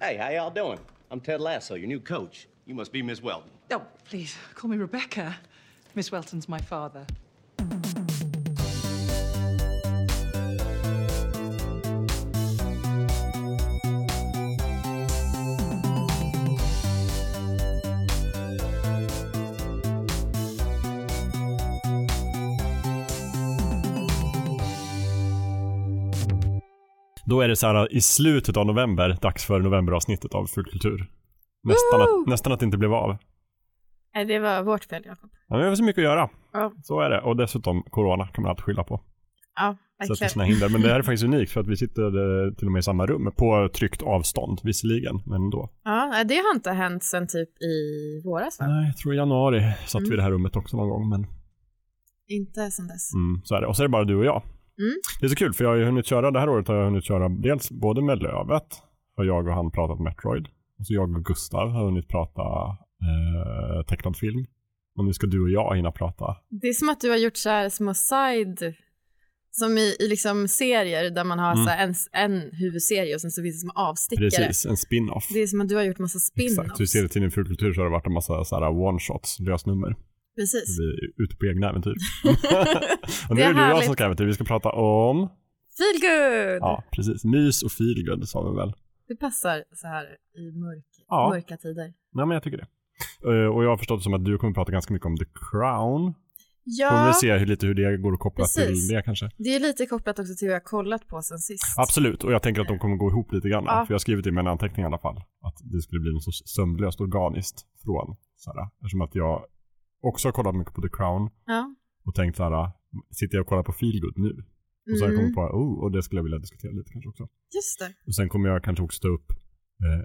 Hey, how y'all doing? I'm Ted Lasso, your new coach. You must be Miss Welton. Oh, please, call me Rebecca. Miss Welton's my father. Då är det så här i slutet av november, dags för novemberavsnittet av Fullkultur. Nästan att, nästan att det inte blev av. Nej, det var vårt fel, Jakob. Ja, men vi har så mycket att göra. Ja. Så är det. Och dessutom, corona kan man alltid skylla på. Ja, verkligen. sina hinder. Men det här är faktiskt unikt för att vi sitter eh, till och med i samma rum. På tryckt avstånd visserligen, men ändå. Ja, det har inte hänt sen typ i våras, va? Nej, jag tror i januari satt vi i det här rummet också någon gång. Men Inte sen dess. mm, så är det. Och så är det bara du och jag. Mm. Det är så kul för jag har ju hunnit köra, det här året har jag hunnit köra dels både med Lövet, har jag och han pratat Metroid. Och så jag och Gustav har hunnit prata eh, tecknad film. Och nu ska du och jag hinna prata. Det är som att du har gjort så här små side, som i, i liksom serier där man har så här en, en huvudserie och sen så finns det små avstickare. Mm. Precis, en spin-off. Det är som att du har gjort massa Exakt, spin-offs. du ser i tidningen Fulkultur så har det varit en massa så här one-shots, lösnummer. Precis. Vi är ute på egna äventyr. och nu Det är är det jag som ska äventyr. Vi ska prata om, Feel good! ja precis, mys och feelgood sa vi väl. Det passar så här i mörk, Ja. mörka tider. Nej men jag tycker det. Eh, och jag har förstått det som att du kommer prata ganska mycket om The Crown. Får vi Ja, se hur, lite hur det går att koppla Precis. till det kanske. det är lite kopplat också till vad jag kollat på sen sist. Absolut, och jag tänker att de kommer gå ihop lite grann. Ja. För jag har skrivit i mina anteckningar i alla fall. Att det skulle bli något så sömnlöst organiskt från såhär. Eftersom att jag också har kollat mycket på The Crown Ja. och tänkt såhär, sitter jag och kollar på feelgood nu? Och så har jag kommit på, oh, och det skulle jag vilja diskutera lite kanske också. Just det. Och sen kommer jag kanske också ta upp eh,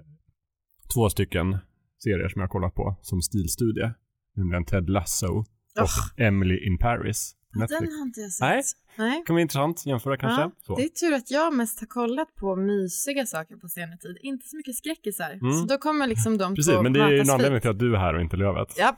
två stycken serier som jag har kollat på som stilstudie. Nämligen Ted Lasso och Och, Emily in Paris. Netflix. den har inte jag sett. Nej. Nej. Det kan vara intressant, jämföra kanske. Ja, så. det är tur att jag mest har kollat på mysiga saker på senare tid. Inte så mycket skräckisar. Mm. Så då kommer liksom de Precis, men det är ju en anledning till att du är här och inte Lövet. Ja.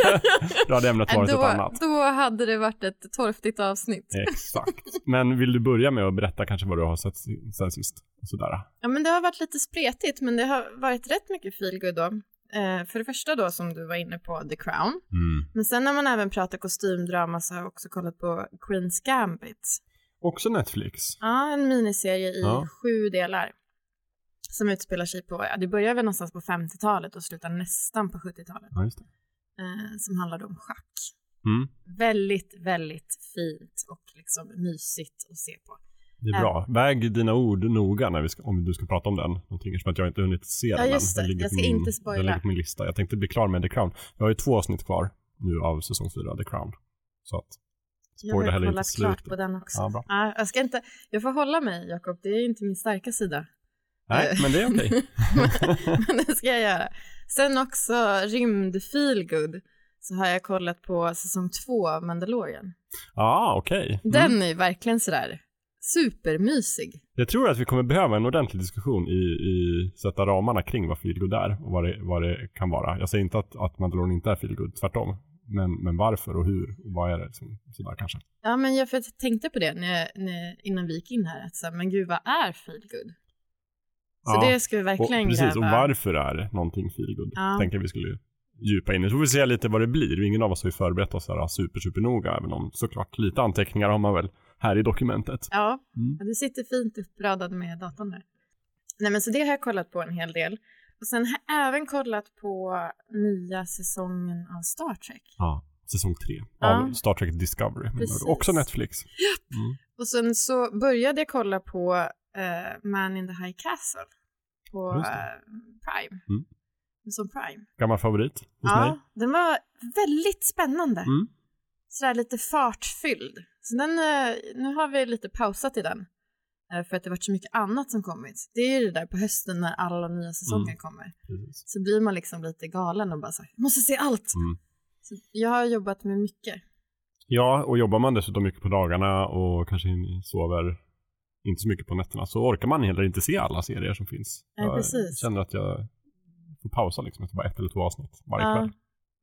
Då hade ämnet varit ett då, annat. då hade det varit ett torftigt avsnitt. Exakt. Men vill du börja med att berätta kanske vad du har sett sen sist? Sådär. Ja, men det har varit lite spretigt, men det har varit rätt mycket feelgood då. Eh, för det första då, som du var inne på, The Crown. Mm. Men sen när man även pratar kostymdrama så har jag också kollat på Queen's Gambit. Också Netflix. Ja, en miniserie i Ja. sju delar. Som utspelar sig på, ja, det börjar väl någonstans på 50-talet och slutar nästan på 70-talet. Ja. Eh, som handlar om schack. Mm. Väldigt, väldigt fint och liksom mysigt att se på. Det är bra. Väg dina ord noga när vi ska, om du ska prata om den. Någonting som att jag inte hunnit se den just det. Den ligger Jag ska min, inte spoila. Den ligger på min lista. Jag tänkte bli klar med The Crown. Jag har ju två avsnitt kvar nu av säsong fyra, The Crown. Så att Jag spoila har heller inte kollat klart slutet. på den också. Ja, bra. Ja, jag ska inte, jag får hålla mig Jakob, det är inte min starka sida. Nej, men det är okej. Men det ska jag göra. Sen också rymd feelgood så har jag kollat på säsong två av Mandalorian. Ja, ah, okej. Mm. Den är ju verkligen sådär supermysig. Jag tror att vi kommer behöva en ordentlig diskussion i, i sätta ramarna kring vad feelgood är och vad det, vad det kan vara. Jag säger inte att, att Mandalorian inte är feelgood, tvärtom. Men, men varför och hur och vad är det? Liksom, sådär kanske. Ja, men jag för jag tänkte på det när när, innan vi gick in här, att så, här, men gud vad är feelgood? Så Ja, det ska vi Och, verkligen precis, gräva. och varför är någonting feelgood? Ja. Tänker vi skulle djupa in i. Så får vi se lite vad det blir. Ingen av oss har ju förberett oss sådär super, super noga, även om såklart lite anteckningar har man väl här i dokumentet. Ja, Mm. ja, du sitter fint uppradad med datorn där. Nej, men så det har jag kollat på en hel del. Och sen har jag även kollat på nya säsongen av Star Trek. Ja, säsong tre Ja. av Star Trek Discovery. Också Netflix. Mm. Och sen så började jag kolla på eh, Man in the High Castle på eh, Prime. Mm. Som Prime. Gammal favorit hos Ja, mig. den var väldigt spännande. Mm. Sådär lite fartfylld. Så den, eh, nu har vi lite pausat i den. eh, För att det varit så mycket annat som kommit. Det är ju det där på hösten när alla nya säsonger Mm. kommer. Precis. Så blir man liksom lite galen och bara så här, "Jag måste se allt. Mm. Så jag har jobbat med mycket. Ja, och jobbar man dessutom mycket på dagarna och kanske sover inte så mycket på nätterna så orkar man heller inte se alla serier som finns. Nej, jag precis. känner att jag får pausa liksom efter bara ett eller två avsnitt varje Ja. kväll.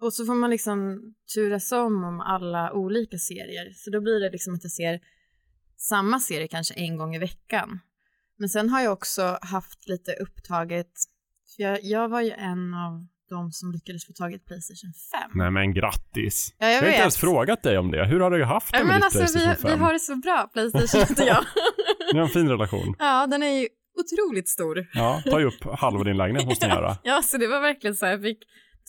Och så får man liksom turas om om alla olika serier. Så då blir det liksom att jag ser samma serie kanske en gång i veckan. Men sen har jag också haft lite upptaget, för jag, jag var ju en av de som lyckades få tag i ett Playstation 5. Nej men grattis. Ja, jag jag har inte ens frågat dig om det. Hur har du haft det Ja, med men ditt alltså vi, Playstation 5? vi har det så bra, Playstation och jag. Ni har en fin relation. ja, den är ju otroligt stor. Ja, ta ju upp halva din lägenhet måste ni göra. Ja, så det var verkligen så här, jag fick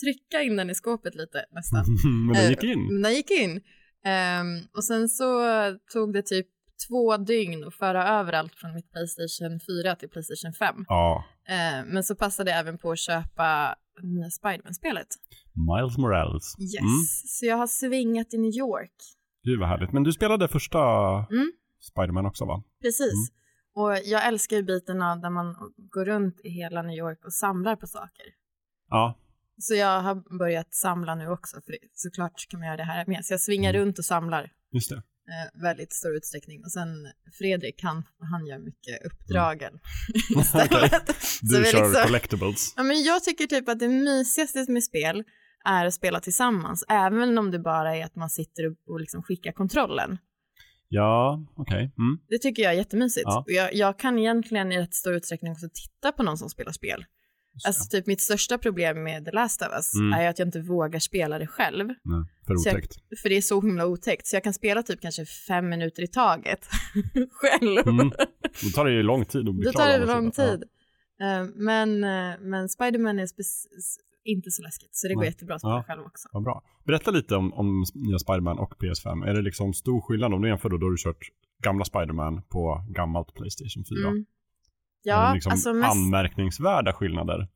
trycka in den i skåpet lite nästan. Men det gick Eh, in. Men den gick in. Ehm, och sen så tog det typ två dygn att föra över allt från mitt Playstation 4 till Playstation 5. Ja. Ehm, men så passade jag även på att köpa nya Spiderman-spelet. Miles Morales. Yes. Mm. Så jag har svingat i New York. Gud vad härligt. Men du spelade första Mm. Spiderman också va? Precis. Och jag älskar ju biterna där man går runt i hela New York och samlar på saker. Ja. Så jag har börjat samla nu också, för såklart kan man göra det här med. Så jag svingar Mm. runt och samlar Just det. eh, väldigt stor utsträckning. Och sen Fredrik, han, han gör mycket uppdragen Okej. istället. Så Du vi kör liksom- collectibles. Ja, men jag tycker typ att det mysigaste med spel är att spela tillsammans, även om det bara är att man sitter och, och liksom skickar kontrollen. Ja, okej. Mm. Det tycker jag är jättemysigt. Ja. Jag, jag kan egentligen i rätt stor utsträckning också titta på någon som spelar spel. Alltså typ mitt största problem med The Last of Us Mm. är att jag inte vågar spela det själv. Nej, för jag-. För det är så himla otäckt. Så jag kan spela typ kanske fem minuter i taget själv. Mm. Då tar det ju lång tid att bli Då klar tar det lång tid. Eh, Men, eh, men Spiderman är inte så läskigt, så det går Nej. jättebra att spela Ja. själv också. Ja, bra. Berätta lite om, om nya Spiderman och PS5. Är det liksom stor skillnad om du jämför då, då har du kört gamla Spiderman på gammalt Playstation 4? Mm. Ja, liksom alltså mest... anmärkningsvärda skillnader?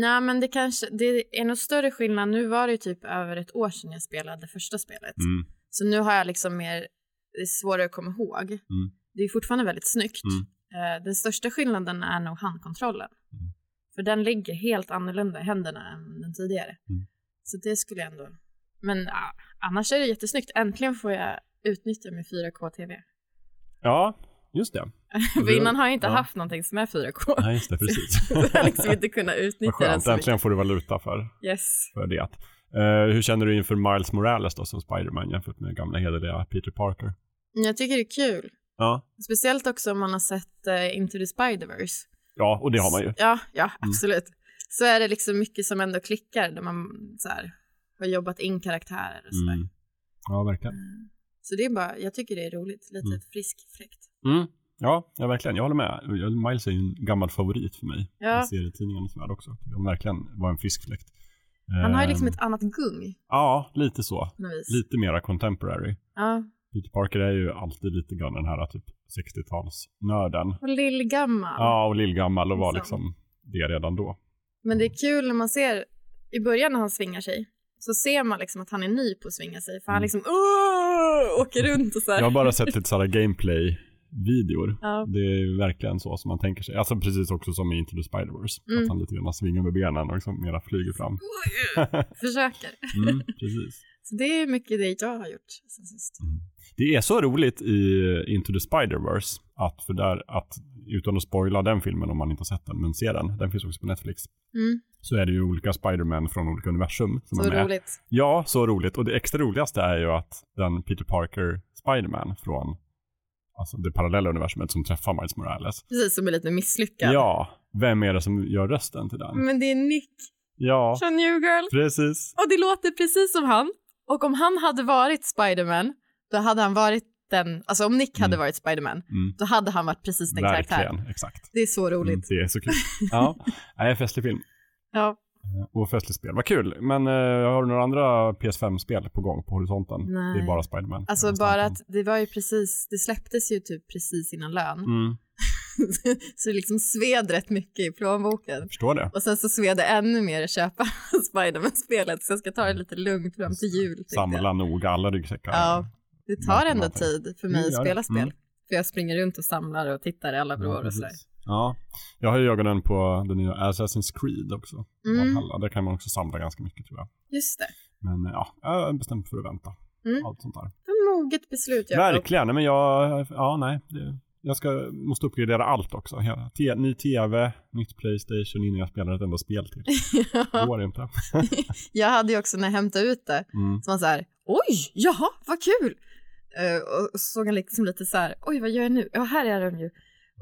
Nej, men det kanske, det är nog större skillnad. Nu var det ju typ över ett år sedan jag spelade första spelet. Mm. Så nu har jag liksom mer, det är svårare att komma ihåg. Mm. Det är fortfarande väldigt snyggt. Mm. Eh, den största skillnaden är nog handkontrollen. Mm. För den ligger helt annorlunda i händerna än den tidigare. Mm. Så det skulle jag ändå... Men ja, annars är det jättesnyggt. Äntligen får jag utnyttja min 4K-TV. Ja, just det. För innan har jag inte Ja. haft någonting som är 4K. Nej, just det, precis. Så jag har liksom inte kunnat Vad utnyttja den skönt, mycket. äntligen får du valuta för, Yes. för det. Eh, hur känner du inför Miles Morales då som Spiderman jämfört med gamla hederliga Peter Parker? Jag tycker det är kul. Ja, Speciellt också om man har sett uh, Into the Spider-Verse. ja och det har man ju. Ja, ja, Mm. absolut. Så är det liksom mycket som ändå klickar där man så här, har jobbat in karaktärer och sådär. Mm. Ja, verkligen. Mm. Så det är bara, jag tycker det är roligt, lite Mm. frisk fläkt. Mm. Ja, ja, verkligen. Jag håller med. Miles är ju en gammal favorit för mig. Ja. I serietidningarnas värld också. Han verkligen var en frisk fläkt. Han har ju liksom Ehm, ett annat gung Ja, lite så. Lite mera contemporary. Ja, Peter Parker är ju alltid lite grann den här typ 60-talsnörden. och lillgammal. Ja, och lillgammal och var Liksom. liksom det redan då. Men det är kul när man ser, i början när han svingar sig, så ser man liksom att han är ny på att svinga sig. För han Mm. liksom Åh! åker runt och så här. Jag har bara sett lite sådana gameplay-videor. Ja. Det är verkligen så som man tänker sig. Alltså precis också som i Into the Spider-Verse. Mm. Att han lite grann svingar med benen och liksom mera flyger fram. Försöker. Mm, precis. Så det är mycket det jag har gjort sen sist. Det är så roligt i Into the Spider-Verse att för där att utan att spoila den filmen om man inte har sett den, men se den, den finns också på Netflix, Mm, så är det ju olika Spider-Man från olika universum som så är med. roligt. Ja, så roligt. Och det extra roligaste är ju att den Peter Parker Spider-Man från alltså det parallella universumet som träffar Miles Morales. Precis, som är lite misslyckad. Ja, vem är det som gör rösten till den? Men det är Nick Ja, från New Girl. precis. Och det låter precis som han. Och om han hade varit Spiderman, då hade han varit den, alltså om Nick hade Mm. varit Spiderman, Mm. då hade han varit precis den karaktären. Verkligen, exakt. Det är så Mm, roligt. det är så kul. Ja, Nej, en festlig film. Ja, Och festligt spel. Vad kul. Men eh, har du några andra PS5-spel på gång på horisonten? Nej. Det är bara Spiderman. alltså bara att det var ju precis, det släpptes ju typ precis innan lön. Mm, så det liksom sved rätt mycket i plånboken. jag förstår det. Och sen så sved det ännu mer att köpa Spiderman-spelet, så jag ska ta det lite lugnt fram till jul. jag. Samla nog alla ryggsäckar. Ja, det tar ändå tid för mig att spela spel. Mm. För jag springer runt och samlar och tittar i alla Ja, vrår och sådär. Ja, jag har ju ögonen på den nya Assassin's Creed också. Mm. Valhalla. Där kan man också samla ganska mycket tror jag. Just det. Men ja, jag är bestämd för att vänta. Mm. Allt sånt där. För moget beslut Jakob. Verkligen, Nej, men jag, ja nej. Det, jag ska, måste uppgradera allt också. Hela, te, ny tv, nytt Playstation innan jag spelar ett enda spel till. Det går inte. jag hade ju också när jag hämtade ut det, Mm. så var så här, oj, jaha, vad kul. Eh, och så såg han liksom lite så här, oj, vad gör jag nu? Ja, här är de ju.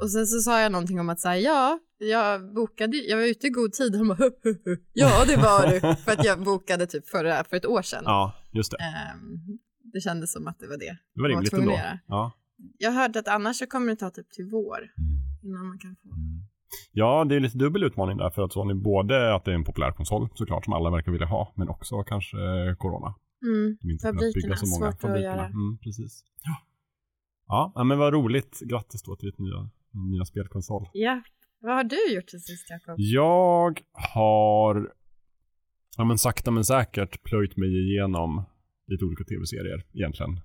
Och sen så sa jag någonting om att säga ja, jag bokade, jag var ute i god tid. Han bara, "Hu, hu, hu." ja det var du, för att jag bokade typ förra, för ett år sedan. Ja, just det. Ehm, det kändes som att det var det. Det var rimligt ändå. Ja. Jag hörde att annars så kommer det ta typ till vår innan man kan få. ja, det är lite dubbel utmaning där för att Sony både att det är en populär konsol såklart som alla verkar vilja ha, men också kanske eh, corona. Mm. De inte Fabrikerna, så många svårt att göra. Mm, precis. Ja. Ja, ja, men vad roligt. Grattis då till ditt nya, nya spelkonsol. Ja, vad har du gjort till sist Jakob? Jag har ja, men sakta men säkert plöjt mig igenom lite olika tv-serier egentligen.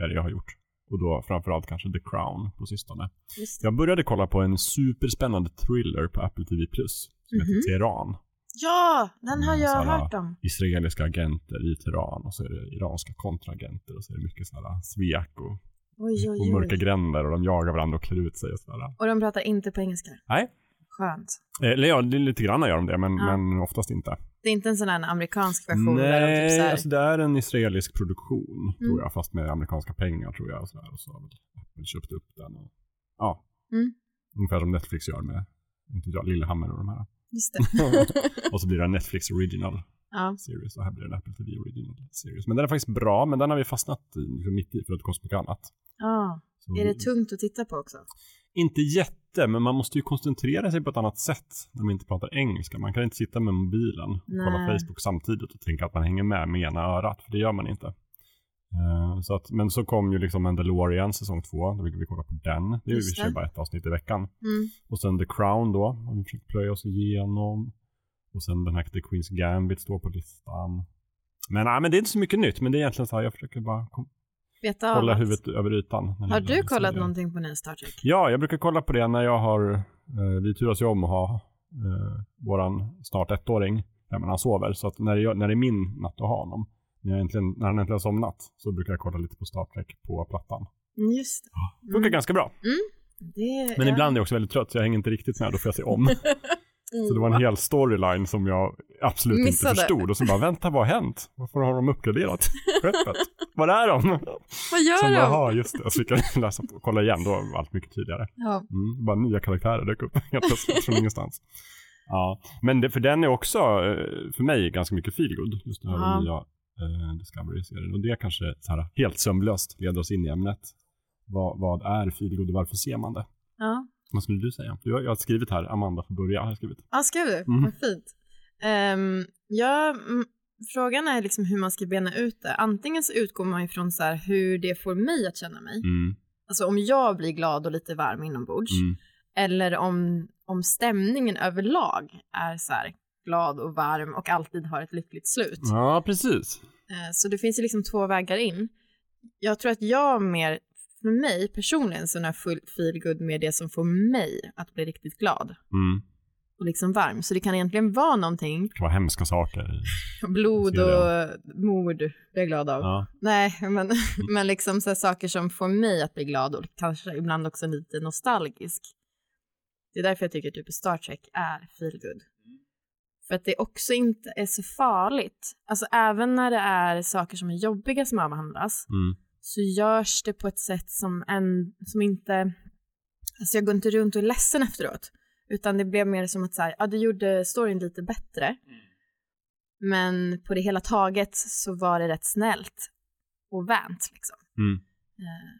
är det jag har gjort. Och då framförallt kanske The Crown på sistone. Det. Jag började kolla på en superspännande thriller på Apple TV Plus som Mhm. heter Teheran. Ja, den har Mm, jag hört om. Israeliska agenter i Teheran och så är det iranska kontraagenter och så är det mycket sådana svek och, Oj, oj, och mörka oj. gränder och de jagar varandra och klär ut sig och sådär. Och de pratar inte på engelska. Nej, Skönt. eller ja, lite grann gör de det men, Ja. men oftast inte. Det är inte en sån här amerikansk version där de typ Nej, så här, alltså det är en israelisk produktion Mm. tror jag, fast med amerikanska pengar tror jag. Och så, där, och så har Apple köpt upp den. Och, ja, Mm. ungefär som Netflix gör med inte jag, Lillehammer och de här. Just det. och så blir det en Netflix original ja. series och här blir det en Apple TV original series. Men den är faktiskt bra, men den har vi fastnat i, liksom mitt i för att det kostar mycket annat. Ja. Så Är det tungt att titta på också? Inte jätte, men man måste ju koncentrera sig på ett annat sätt när man inte pratar engelska. Man kan inte sitta med mobilen och kolla Nej. Facebook samtidigt och tänka att man hänger med med ena örat, för det gör man inte. Eh, så att, men så kom ju liksom Mandalorian säsong två, då fick vi kolla på den. Det är Just sig det. bara ett avsnitt i veckan. Mm. Och sen The Crown då, har vi försökt plöja oss igenom. Och sen den här The Queen's Gambit står på listan. Men, nej, men det är inte så mycket nytt, men det är egentligen så här, jag försöker bara av hålla allt. huvudet över ytan. Har du kollat serier. någonting på nya Star Trek? Ja, jag brukar kolla på det när jag har, eh, vi turas ju om att ha eh, våran snart ettåring när han sover. Så att när, jag, när det är min natt att ha honom, när, äntligen, när han äntligen har somnat, så brukar jag kolla lite på Star Trek på plattan. Mm, Just det. Det funkar ganska bra. det Men ja. ibland är jag också väldigt trött, så jag hänger inte riktigt med, då får jag se om. Så det var en hel storyline som jag absolut Missade. inte förstod. Och så bara, vänta vad har hänt? Varför har de uppgraderat skeppet? Var är de? Vad gör Som de? jaha just det. Så fick jag läsa på, kolla igen, då var allt mycket tydligare. Ja. Mm, bara nya karaktärer dök upp helt plötsligt från ingenstans. Ja, men det, för den är också eh, för mig ganska mycket feelgood, just den här Ja. nya eh, Discovery-serien. Och det kanske så här, helt sömlöst leder oss in i ämnet. Vad, vad är feelgood och varför ser man det? Ja. Vad skulle du säga? Har, jag har skrivit här, Amanda får börja. Har jag skrivit. Ja, skrev du? Mm. Vad fint. Ehm, ja, mm, frågan är liksom hur man ska bena ut det. Antingen så utgår man ifrån så här hur det får mig att känna mig. Mm, Alltså om jag blir glad och lite varm inombords. mm, Eller om, om stämningen överlag är så här glad och varm och alltid har ett lyckligt slut. Ja, precis. Eh, Så det finns ju liksom två vägar in. Jag tror att jag mer, för mig personligen, så är full feel good med det som får mig att bli riktigt glad Mm. och liksom varm. Så det kan egentligen vara någonting, Det kan vara hemska saker. blod och mord blir jag glad av. Ja. Nej, men, men liksom så saker som får mig att bli glad och kanske ibland också lite nostalgisk. Det är därför jag tycker typ Star Trek är feel good. För att det också inte är så farligt. Alltså även när det är saker som är jobbiga som avhandlas Mm. Så görs det på ett sätt som, en, som inte... Alltså jag går inte runt och är ledsen efteråt. Utan det blev mer som att så här, ja, det gjorde storyn lite bättre. Men på det hela taget så var det rätt snällt och vänt liksom. Mm. Eh,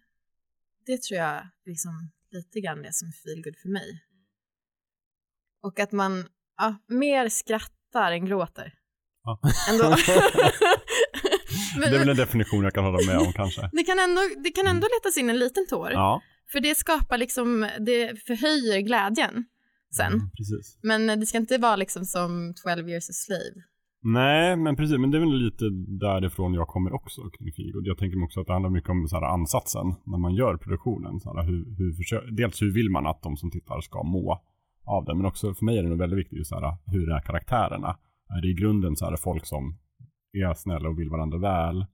Det tror jag liksom lite grann det som är feelgood för mig. Och att man ja, mer skrattar än gråter. Ja. Ändå. Men, Det är väl en definition jag kan hålla med om kanske. det kan ändå, det kan ändå letas in en liten tår. Ja, För det skapar liksom, det förhöjer gladjen sen. Mm. Men det ska inte vara liksom som 12 years a slave. Nej, men precis. Men det är väl lite därifrån jag kommer också kring feelgood. Jag tänker mig också att det handlar mycket om så här, ansatsen när man gör produktionen. Så här, hur, hur försö- dels hur vill man att de som tittar ska må av det, men också för mig är det nog väldigt viktigt just så här, hur är karaktärerna? Är det i grunden så här folk som är snälla och vill varandra väl?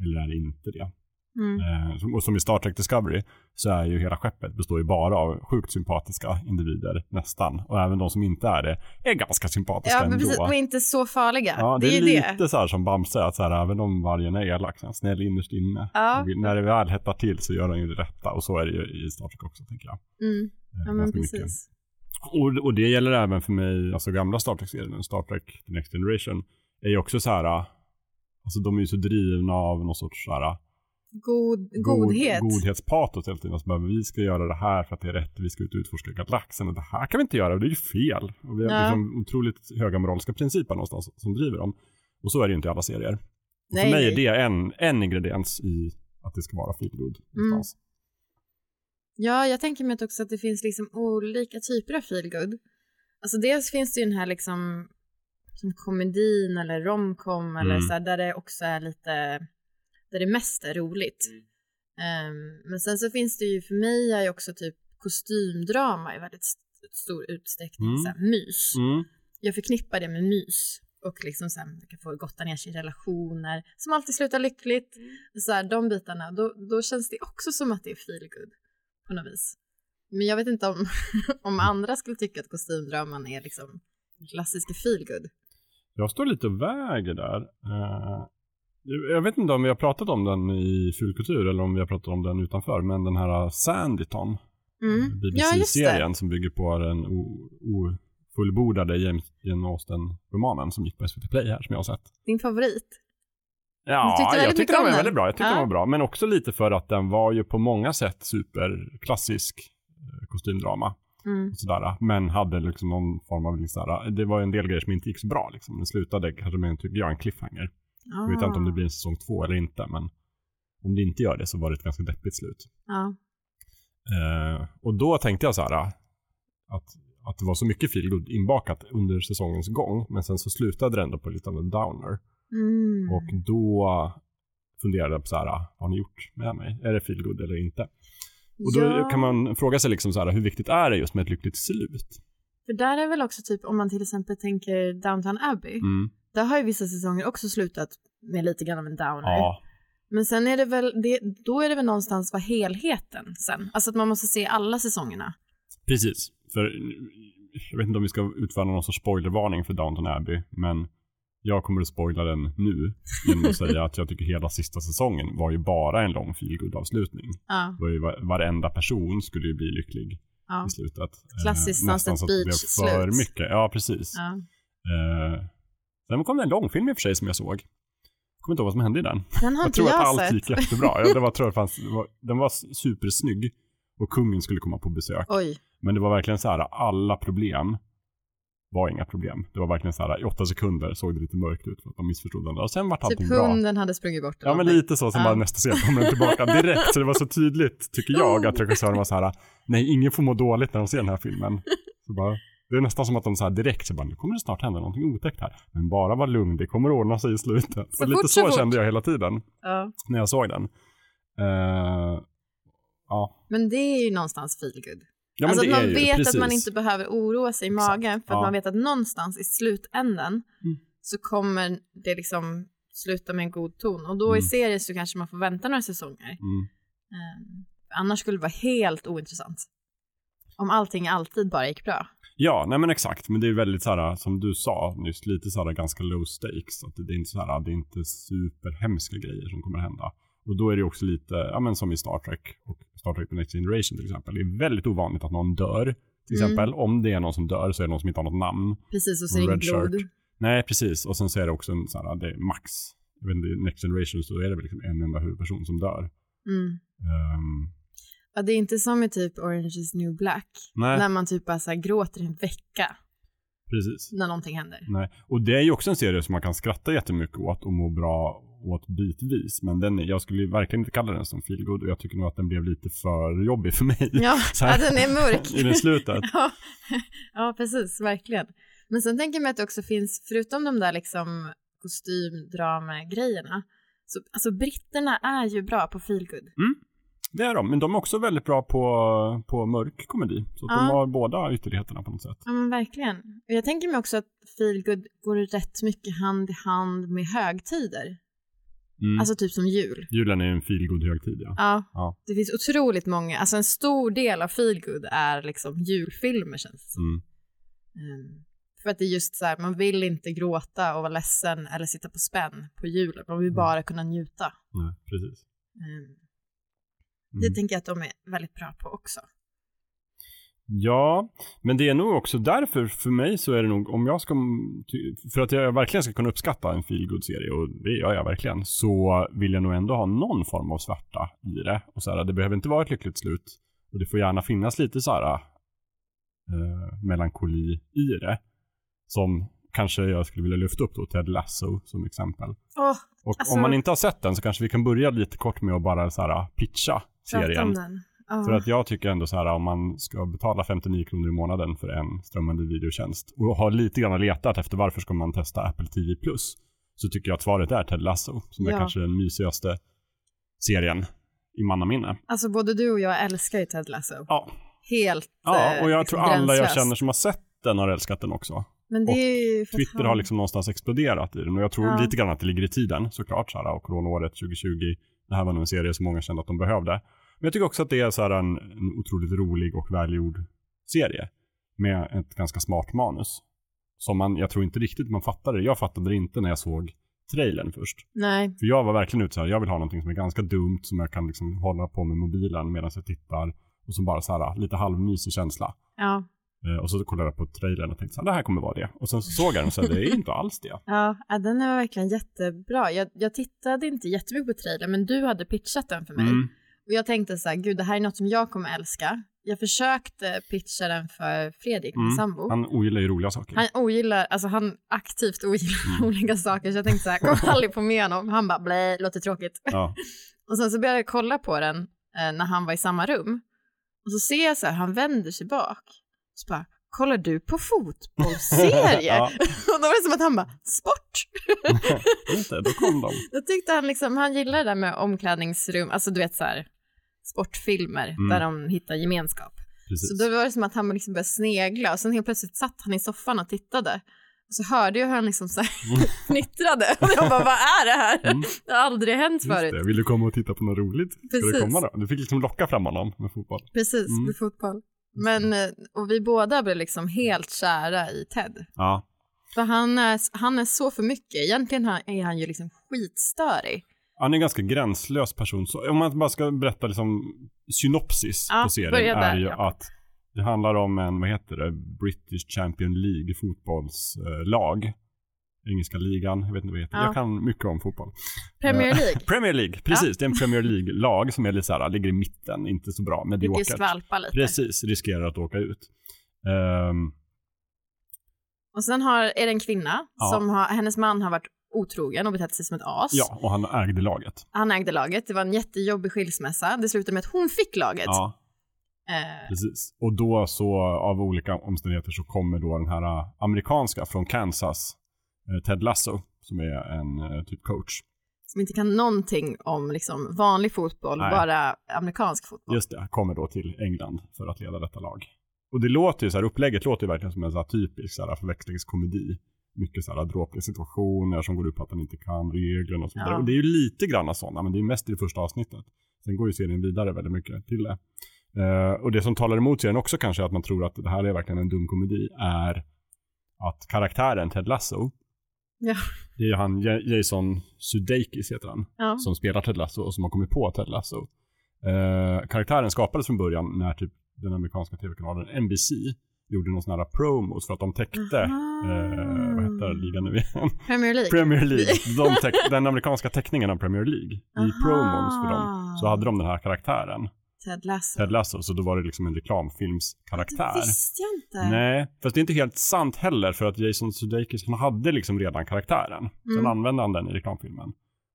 Eller är inte det? Mm. Eh, som, och som i Star Trek Discovery så är ju hela skeppet består ju bara av sjukt sympatiska individer nästan. Och även de som inte är det är ganska sympatiska Ja, men ändå. precis. Och inte så farliga. Ja, det, det, är är lite det. så här som Bamse, att så här, även om vargen är elak, så är han snäll innerst inne. Ja. När det väl hettar till så gör han ju det rätta. Och så är det ju i Star Trek också, tänker jag. Mm. Eh, Ja, men mycket. precis. Och, och det gäller även för mig, alltså gamla Star Trek-serien, Star Trek The Next Generation, är ju också så här, alltså de är ju så drivna av någon sorts så här, God, god- godhet. godhetspatos hela tiden. Alltså bara, vi ska göra det här för att det är rätt, vi ska ut och utforska galaxen och det här kan vi inte göra, det är ju fel. Och vi har Ja. liksom otroligt höga moraliska principer någonstans som driver dem. Och så är det ju inte i alla serier. För mig är det en, en ingrediens i att det ska vara feelgood Mm. Ja, jag tänker mig också att det finns liksom olika typer av feelgood. Alltså dels finns det ju den här liksom som komedin eller romcom eller Mm. så här, där det också är lite, där det mest är roligt. Mm. Ehm, men sen så finns det ju, för mig är ju också typ kostymdrama i väldigt st- stor utsträckning Mm. så här, mys. Mm. Jag förknippar det med mys och liksom så här, man kan få gotta ner sig i relationer som alltid slutar lyckligt. Så här, de bitarna, då, då känns det också som att det är feelgood på något vis. Men jag vet inte om, om andra skulle tycka att kostymdraman är liksom klassiska feelgood. Jag står lite och väger där. Eh, jag vet inte om vi har pratat om den i Fulkultur eller om vi har pratat om den utanför, men den här Sanditon, Mm. Ja, just det. BBC-serien som bygger på den ofullbordade James Jane Austen-romanen som gick på SVT Play här som jag har sett. Din favorit? Ja, jag tyckte den var väldigt bra. Jag tyckte Ja. den var bra, men också lite för att den var ju på många sätt superklassisk eh, kostymdrama. Mm. sådär. Men hade liksom någon form av, sådär, det var en del grejer som inte gick så bra. Liksom. Den slutade kanske med, tycker jag, en cliffhanger. Jag vet inte om det blir en säsong två eller inte, men om det inte gör det så var det ett ganska deppigt slut. Ja. Eh, och då tänkte jag så här att, att det var så mycket feelgood inbakat under säsongens gång, men sen så slutade det ändå på lite av en downer. Mm. Och då funderade jag på så här, vad har ni gjort med mig? Är det feelgood eller inte? Och då ja, kan man fråga sig liksom så här, hur viktigt är det just med ett lyckligt slut? för där är väl också typ om man till exempel tänker Downton Abbey. Mm. Där har ju vissa säsonger också slutat med lite grann av en downer. Ja, Men sen är det väl, det, då är det väl någonstans vad helheten sen. Alltså att man måste se alla säsongerna. Precis. För jag vet inte om vi ska utföra någon sorts spoilervarning för Downton Abbey, men jag kommer att spoila den nu genom att säga att jag tycker hela sista säsongen var ju bara en lång feelgood avslutning. Ja, Det var ju varenda person skulle ju bli lycklig ja, i slutet. Klassiskt Eh, Sunset så att det blev Beach för slut. mycket. Ja, precis. ja. Eh, sen kom det en långfilm i och för sig som jag såg. Jag kommer inte ihåg vad som hände i den. Den Jag tror jag, att allt sett. gick jättebra. Ja, det var, tror jag fanns, var, den var supersnygg och kungen skulle komma på besök. Oj, Men det var verkligen så här, alla problem var inga problem. Det var verkligen så här, i åtta sekunder såg det lite mörkt ut för att de missförstod den. Och sen vart typ allting bra. hunden hade sprungit bort. Ja men lite så, sen Ja. bara nästa scen kommer den tillbaka direkt. Så det var så tydligt, tycker jag, att regissören var så här, nej ingen får må dåligt när de ser den här filmen. Så bara, det är nästan som att de så här direkt så bara, nu kommer det snart hända någonting otäckt här. Men bara var lugn, det kommer ordna sig i slutet. Så och lite så, så kände jag hela tiden Ja. när jag såg den. Eh, ja. Men det är ju någonstans feelgood. Ja, alltså att man ju, vet precis. att man inte behöver oroa sig i Exakt. magen för att Ja. man vet att någonstans i slutändan Mm. så kommer det liksom sluta med en god ton. Och då i Mm. serier så kanske man får vänta några säsonger. Mm. Ehm, annars skulle det vara helt ointressant. Om allting alltid bara gick bra. Ja, nej men exakt. Men det är väldigt så här, som du sa nyss, lite så här ganska low stakes. Att det, det är inte så här, det är inte superhemska grejer som kommer hända. Och då är det också lite, ja men som i Star Trek och Star Trek The Next Generation till exempel. Det är väldigt ovanligt att någon dör. Till Mm. exempel, om det är någon som dör så är det någon som inte har något namn. Precis, och så är det blod. Nej, precis. Och sen så är det också en så här, det är max. Jag vet inte, Next Generation så är det väl liksom en enda huvudperson som dör. Mm. Ehm, Ja, det är inte som i typ Orange is new black. nej, När man typ bara så gråter en vecka precis. när någonting händer. Nej, och det är ju också en serie som man kan skratta jättemycket åt och må bra åt bitvis. Men den, jag skulle verkligen inte kalla den som feelgood och jag tycker nog att den blev lite för jobbig för mig Ja, ja den är mörk. i det slutet. ja, ja, precis, verkligen. Men sen tänker jag mig att det också finns, förutom de där liksom kostymdrama-grejerna, så alltså britterna är ju bra på feelgood. Det är de, men de är också väldigt bra på, på mörk komedi. Så Ja. de har båda ytterligheterna på något sätt. Ja men verkligen. Och jag tänker mig också att feelgood går rätt mycket hand i hand med högtider. Mm. Alltså typ som jul. Julen är en feelgood högtid ja. Ja, Ja. det finns otroligt många, alltså en stor del av feelgood är liksom julfilmer känns det som. Mm. Mm. För att det är just så här, man vill inte gråta och vara ledsen eller sitta på spänn på julen, man vill Mm. bara kunna njuta. Nej, precis. Mm. Mm. Det tänker jag att de är väldigt bra på också. Ja, men det är nog också därför för mig så är det nog om jag ska, för att jag verkligen ska kunna uppskatta en feelgood serie och det gör jag verkligen, så vill jag nog ändå ha någon form av svärta i det. Och så här, det behöver inte vara ett lyckligt slut och det får gärna finnas lite så här eh, melankoli i det. Som kanske jag skulle vilja lyfta upp då, Ted Lasso som exempel. Åh, Och Alltså- om man inte har sett den så kanske vi kan börja lite kort med att bara så här pitcha serien. För att jag tycker ändå så här om man ska betala 59 kronor i månaden för en strömmande videotjänst och har lite grann letat efter varför ska man testa Apple TV Plus så tycker jag att svaret är Ted Lasso som är Ja. kanske den mysigaste serien i mannaminne. Alltså både du och jag älskar ju Ted Lasso. Ja, Helt ja eh, och jag liksom tror alla jag känner som har sett den har älskat den också. Men det är ju Twitter han- har liksom någonstans exploderat i den och jag tror Ja. lite grann att det ligger i tiden såklart så här och coronaåret 2020 det här var nog en serie som många kände att de behövde. Men jag tycker också att det är så en, en otroligt rolig och välgjord serie med ett ganska smart manus. Som man, jag tror inte riktigt man fattade det. Jag fattade det inte när jag såg trailern först. Nej, För jag var verkligen ute så här, jag vill ha någonting som är ganska dumt som jag kan liksom hålla på med mobilen medan jag tittar och som bara så här lite halvmysig känsla. ja. Eh, Och så kollade jag på trailern och tänkte så här, det här kommer vara det. Och sen så såg jag den och här, det är inte alls det. Ja, ja, den är verkligen jättebra. Jag, jag tittade inte jättemycket på trailern, men du hade pitchat den för mig. Mm. Och jag tänkte så här, gud det här är något som jag kommer älska. Jag försökte pitcha den för Fredrik, min Mm. sambo. Han ogillar ju roliga saker. Han ogillar, alltså han aktivt ogillar olika saker, så jag tänkte så här, kom aldrig på med honom. Han bara, blä, låter tråkigt. Ja. Och sen så började jag kolla på den eh, när han var i samma rum. Och så ser jag så här, han vänder sig bak. Så bara, kollar du på fotbollsserie? Ja. och då var det som att han bara, sport! Det, då kom de. Då tyckte han liksom, han gillar det där med omklädningsrum, alltså du vet så här sportfilmer Mm. där de hittar gemenskap. Precis. Så då var det som att han liksom började snegla och sen helt plötsligt satt han i soffan och tittade. Och så hörde jag hur han liksom så här fnittrade och jag bara, vad är det här? Mm. Det har aldrig hänt Just förut. det, vill du komma och titta på något roligt? Ska Precis. du komma då? Du fick liksom locka fram honom med fotboll. Precis, Mm. med fotboll. Men, eh, och vi båda blev liksom helt kära i Ted. Ja. För han är, han är så för mycket. Egentligen är han ju liksom skitstörig. Han är en ganska gränslös person. Så om man bara ska berätta liksom synopsis Ja, på serien är ju ja. att det handlar om en, vad heter det, British Champion League fotbollslag. Engelska ligan, jag vet inte vad det heter. Ja. Jag kan mycket om fotboll. Premier Eh, League. Premier League, precis. Det är en Premier League-lag som är lite så här, ligger i mitten, inte så bra, Det mediokert. skvalpa lite. Precis, riskerar att åka ut. Ehm, Och sen har, är det en kvinna Ja. som har, hennes man har varit otrogen och betett sig som ett as. ja, och han ägde laget. Han ägde laget, det var en jättejobbig skilsmässa. Det slutade med att hon fick laget. Ja, Eh, precis. Och då så av olika omständigheter så kommer då den här äh, amerikanska från Kansas, eh, Ted Lasso, som är en eh, typ coach. som inte kan någonting om liksom vanlig fotboll, Nej. bara amerikansk fotboll. Just det, kommer då till England för att leda detta lag. Och det låter ju så här, upplägget låter ju verkligen som en så här typisk så här förväxlingskomedi. Mycket så här dråpliga situationer som går ut på att han inte kan reglerna och så vidare. Ja. Och det är ju lite grann sådana, men det är mest i det första avsnittet. Sen går ju serien vidare väldigt mycket till det. Eh, och det som talar emot serien också kanske att man tror att det här är verkligen en dum komedi är att karaktären Ted Lasso, Ja. det är ju han Ja- Jason Sudeikis heter han, Ja. som spelar Ted Lasso och som har kommit på Ted Lasso. Eh, karaktären skapades från början när typ den amerikanska tv-kanalen NBC gjorde någon sån här promos för att de täckte, eh, vad heter ligan nu igen? Premier League. Premier League. De täck, den amerikanska teckningen av Premier League. I Aha. promos för dem så hade de den här karaktären, Ted Lasso. Ted Lasso, så då var det liksom en reklamfilmskaraktär. Det visste jag inte. Nej, fast det är inte helt sant heller för att Jason Sudeikis, han hade liksom redan karaktären. Sen Mm. använde han den i reklamfilmen.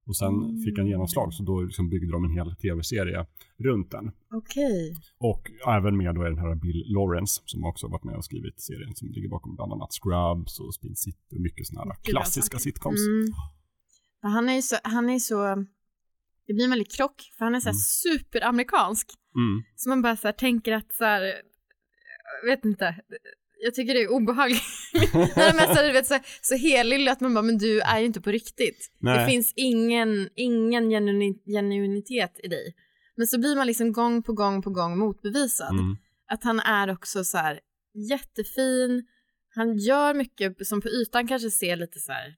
Och sen Mm. fick han genomslag så då liksom byggde de en hel tv-serie runt den. Okej. Och även med då är den här Bill Lawrence som också varit med och skrivit serien som ligger bakom bland annat Scrubs och Spin City och mycket sådana här bra klassiska sitcoms. Mm. Han är ju så, han är så, det blir en väldigt krock, för han är så här Mm. superamerikansk. Mm. Så man bara så tänker att så här, jag vet inte, jag tycker det är obehagligt Nej, men så, du vet, så, så helylle att man bara, men du är ju inte på riktigt. Nej. Det finns ingen, ingen genuni- genuinitet i dig. Men så blir man liksom gång på gång på gång motbevisad. Mm. Att han är också så här jättefin, han gör mycket som på ytan kanske ser lite så här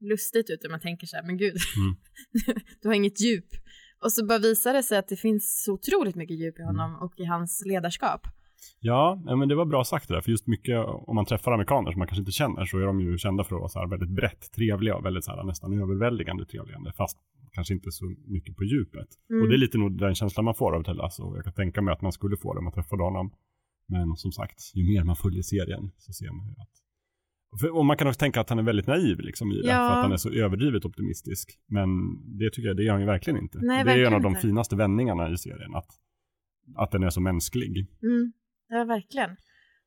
lustigt ut och man tänker så här, men gud, Mm. du har inget djup. Och så bara visar det sig att det finns så otroligt mycket djup i honom och i hans ledarskap. Ja, men det var bra sagt det där. För just mycket, om man träffar amerikaner som man kanske inte känner så är de ju kända för att vara så här väldigt brett trevliga och väldigt så här, nästan överväldigande trevliga. Fast kanske inte så mycket på djupet. Mm. Och det är lite nog den känslan man får av Ted Lasso. Jag kan tänka mig att man skulle få det om man träffade honom. Men som sagt, ju mer man följer serien så ser man ju att för, och man kan också tänka att han är väldigt naiv liksom i det, Ja. för att han är så överdrivet optimistisk. Men det tycker jag, det är han ju verkligen inte. Nej, Och det är en verkligen av de inte. finaste vändningarna i serien, att, att den är så mänsklig. Mm, ja, verkligen.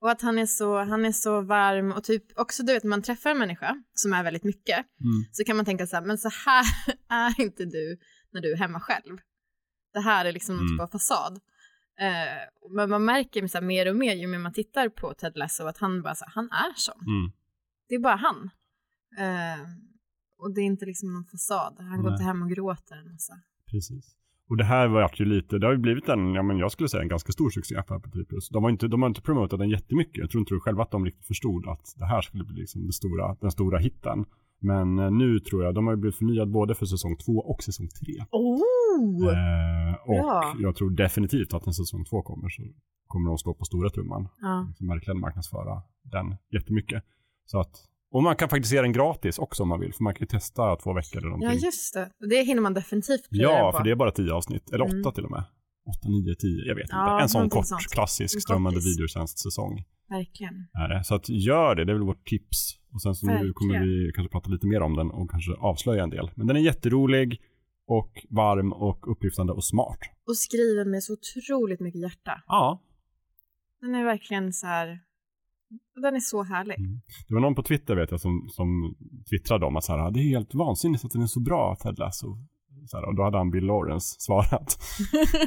Och att han är, så, han är så varm och typ också du vet när man träffar en människa som är väldigt mycket Mm. så kan man tänka så här, men så här är inte du när du är hemma själv. Det här är liksom någon Mm. typ av fasad. Eh, men man märker så här, mer och mer ju mer man tittar på Ted Lasso att han bara så här, han är sån. Mm. Det är bara han. Eh, och det är inte liksom någon fasad. Han går Nej. inte hem och gråter en massa. Precis. Och det här var ju lite, det har ju blivit en, ja men jag skulle säga en ganska stor succé på Apple TV+. De har inte, de har inte promotat den jättemycket. Jag tror inte själva att de riktigt förstod att det här skulle bli liksom det stora, den stora hitten. Men eh, nu tror jag, de har ju blivit förnyad både för säsong två och säsong tre. Oh! Eh, och Bra. jag tror definitivt att när säsong två kommer så kommer de slå på stora trumman. Ja. Liksom verkligen marknadsföra den jättemycket. Så att, och man kan faktiskt se den gratis också om man vill, för man kan ju testa två veckor eller någonting. ja, just det. Det hinner man definitivt Ja, på. för det är bara tio avsnitt. Eller åtta Mm. till och med. Åtta, nio, tio, jag vet Ja, inte. En sån kort, sånt. klassisk strömmande videotjänstsäsong Verkligen. är det. Så att gör det, det är väl vårt tips. Och sen så nu kommer vi kanske prata lite mer om den och kanske avslöja en del. Men den är jätterolig och varm och upplyftande och smart. Och skriven med så otroligt mycket hjärta. Ja, Den är verkligen så här... Den är så härlig. Mm. det var någon på Twitter vet jag som, som twittrade om att så här, det är helt vansinnigt att den är så bra, Ted Lasso. Så här, och då hade han Bill Lawrence svarat.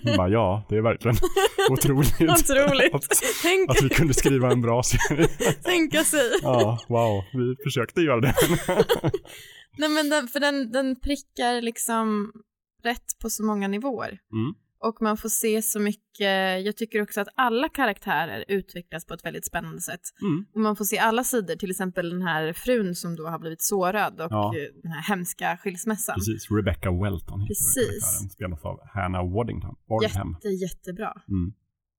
Bara, ja, det är verkligen otroligt. Otroligt. att, Tänk, att vi kunde skriva en bra serie. tänka sig. Ja, wow, vi försökte göra det. Nej men den, för den, den prickar liksom rätt på så många nivåer. Mm. Och man får se så mycket, jag tycker också att alla karaktärer utvecklas på ett väldigt spännande sätt. Mm. Och man får se alla sidor, till exempel den här frun som då har blivit sårad och Ja. eh, den här hemska skilsmässan. Precis, Rebecca Welton heter Precis. Spelas av Hannah Waddingham. Waddingham. Jätte, jättebra. Mm.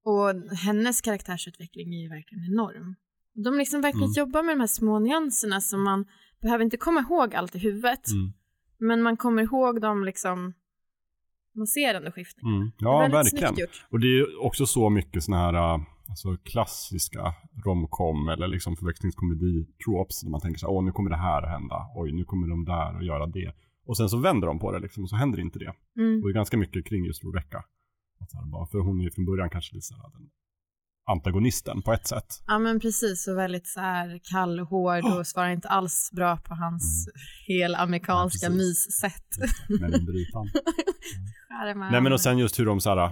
Och hennes karaktärsutveckling är ju verkligen enorm. De liksom verkligen Mm. jobbar med de här små nyanserna som man behöver inte komma ihåg allt i huvudet. Mm. Men man kommer ihåg dem liksom, man ser ändå skiftningen. Mm. Ja, verkligen. Och det är också så mycket såna här äh, alltså, klassiska romcom eller liksom förväxlingskomedi-tropes där man tänker så här, åh nu kommer det här att hända, oj nu kommer de där att göra det. Och sen så vänder de på det liksom och så händer inte det. Mm. Och det är ganska mycket kring just Rebecca. Att så här, bara, för hon är ju från början kanske lite så här, den antagonisten på ett sätt. Ja men precis, och väldigt så här kall och hård och svarar inte alls bra på hans Mm. Ja, precis. myssätt. Men under ytan. Skärmar. Nej men och sen just hur de så här,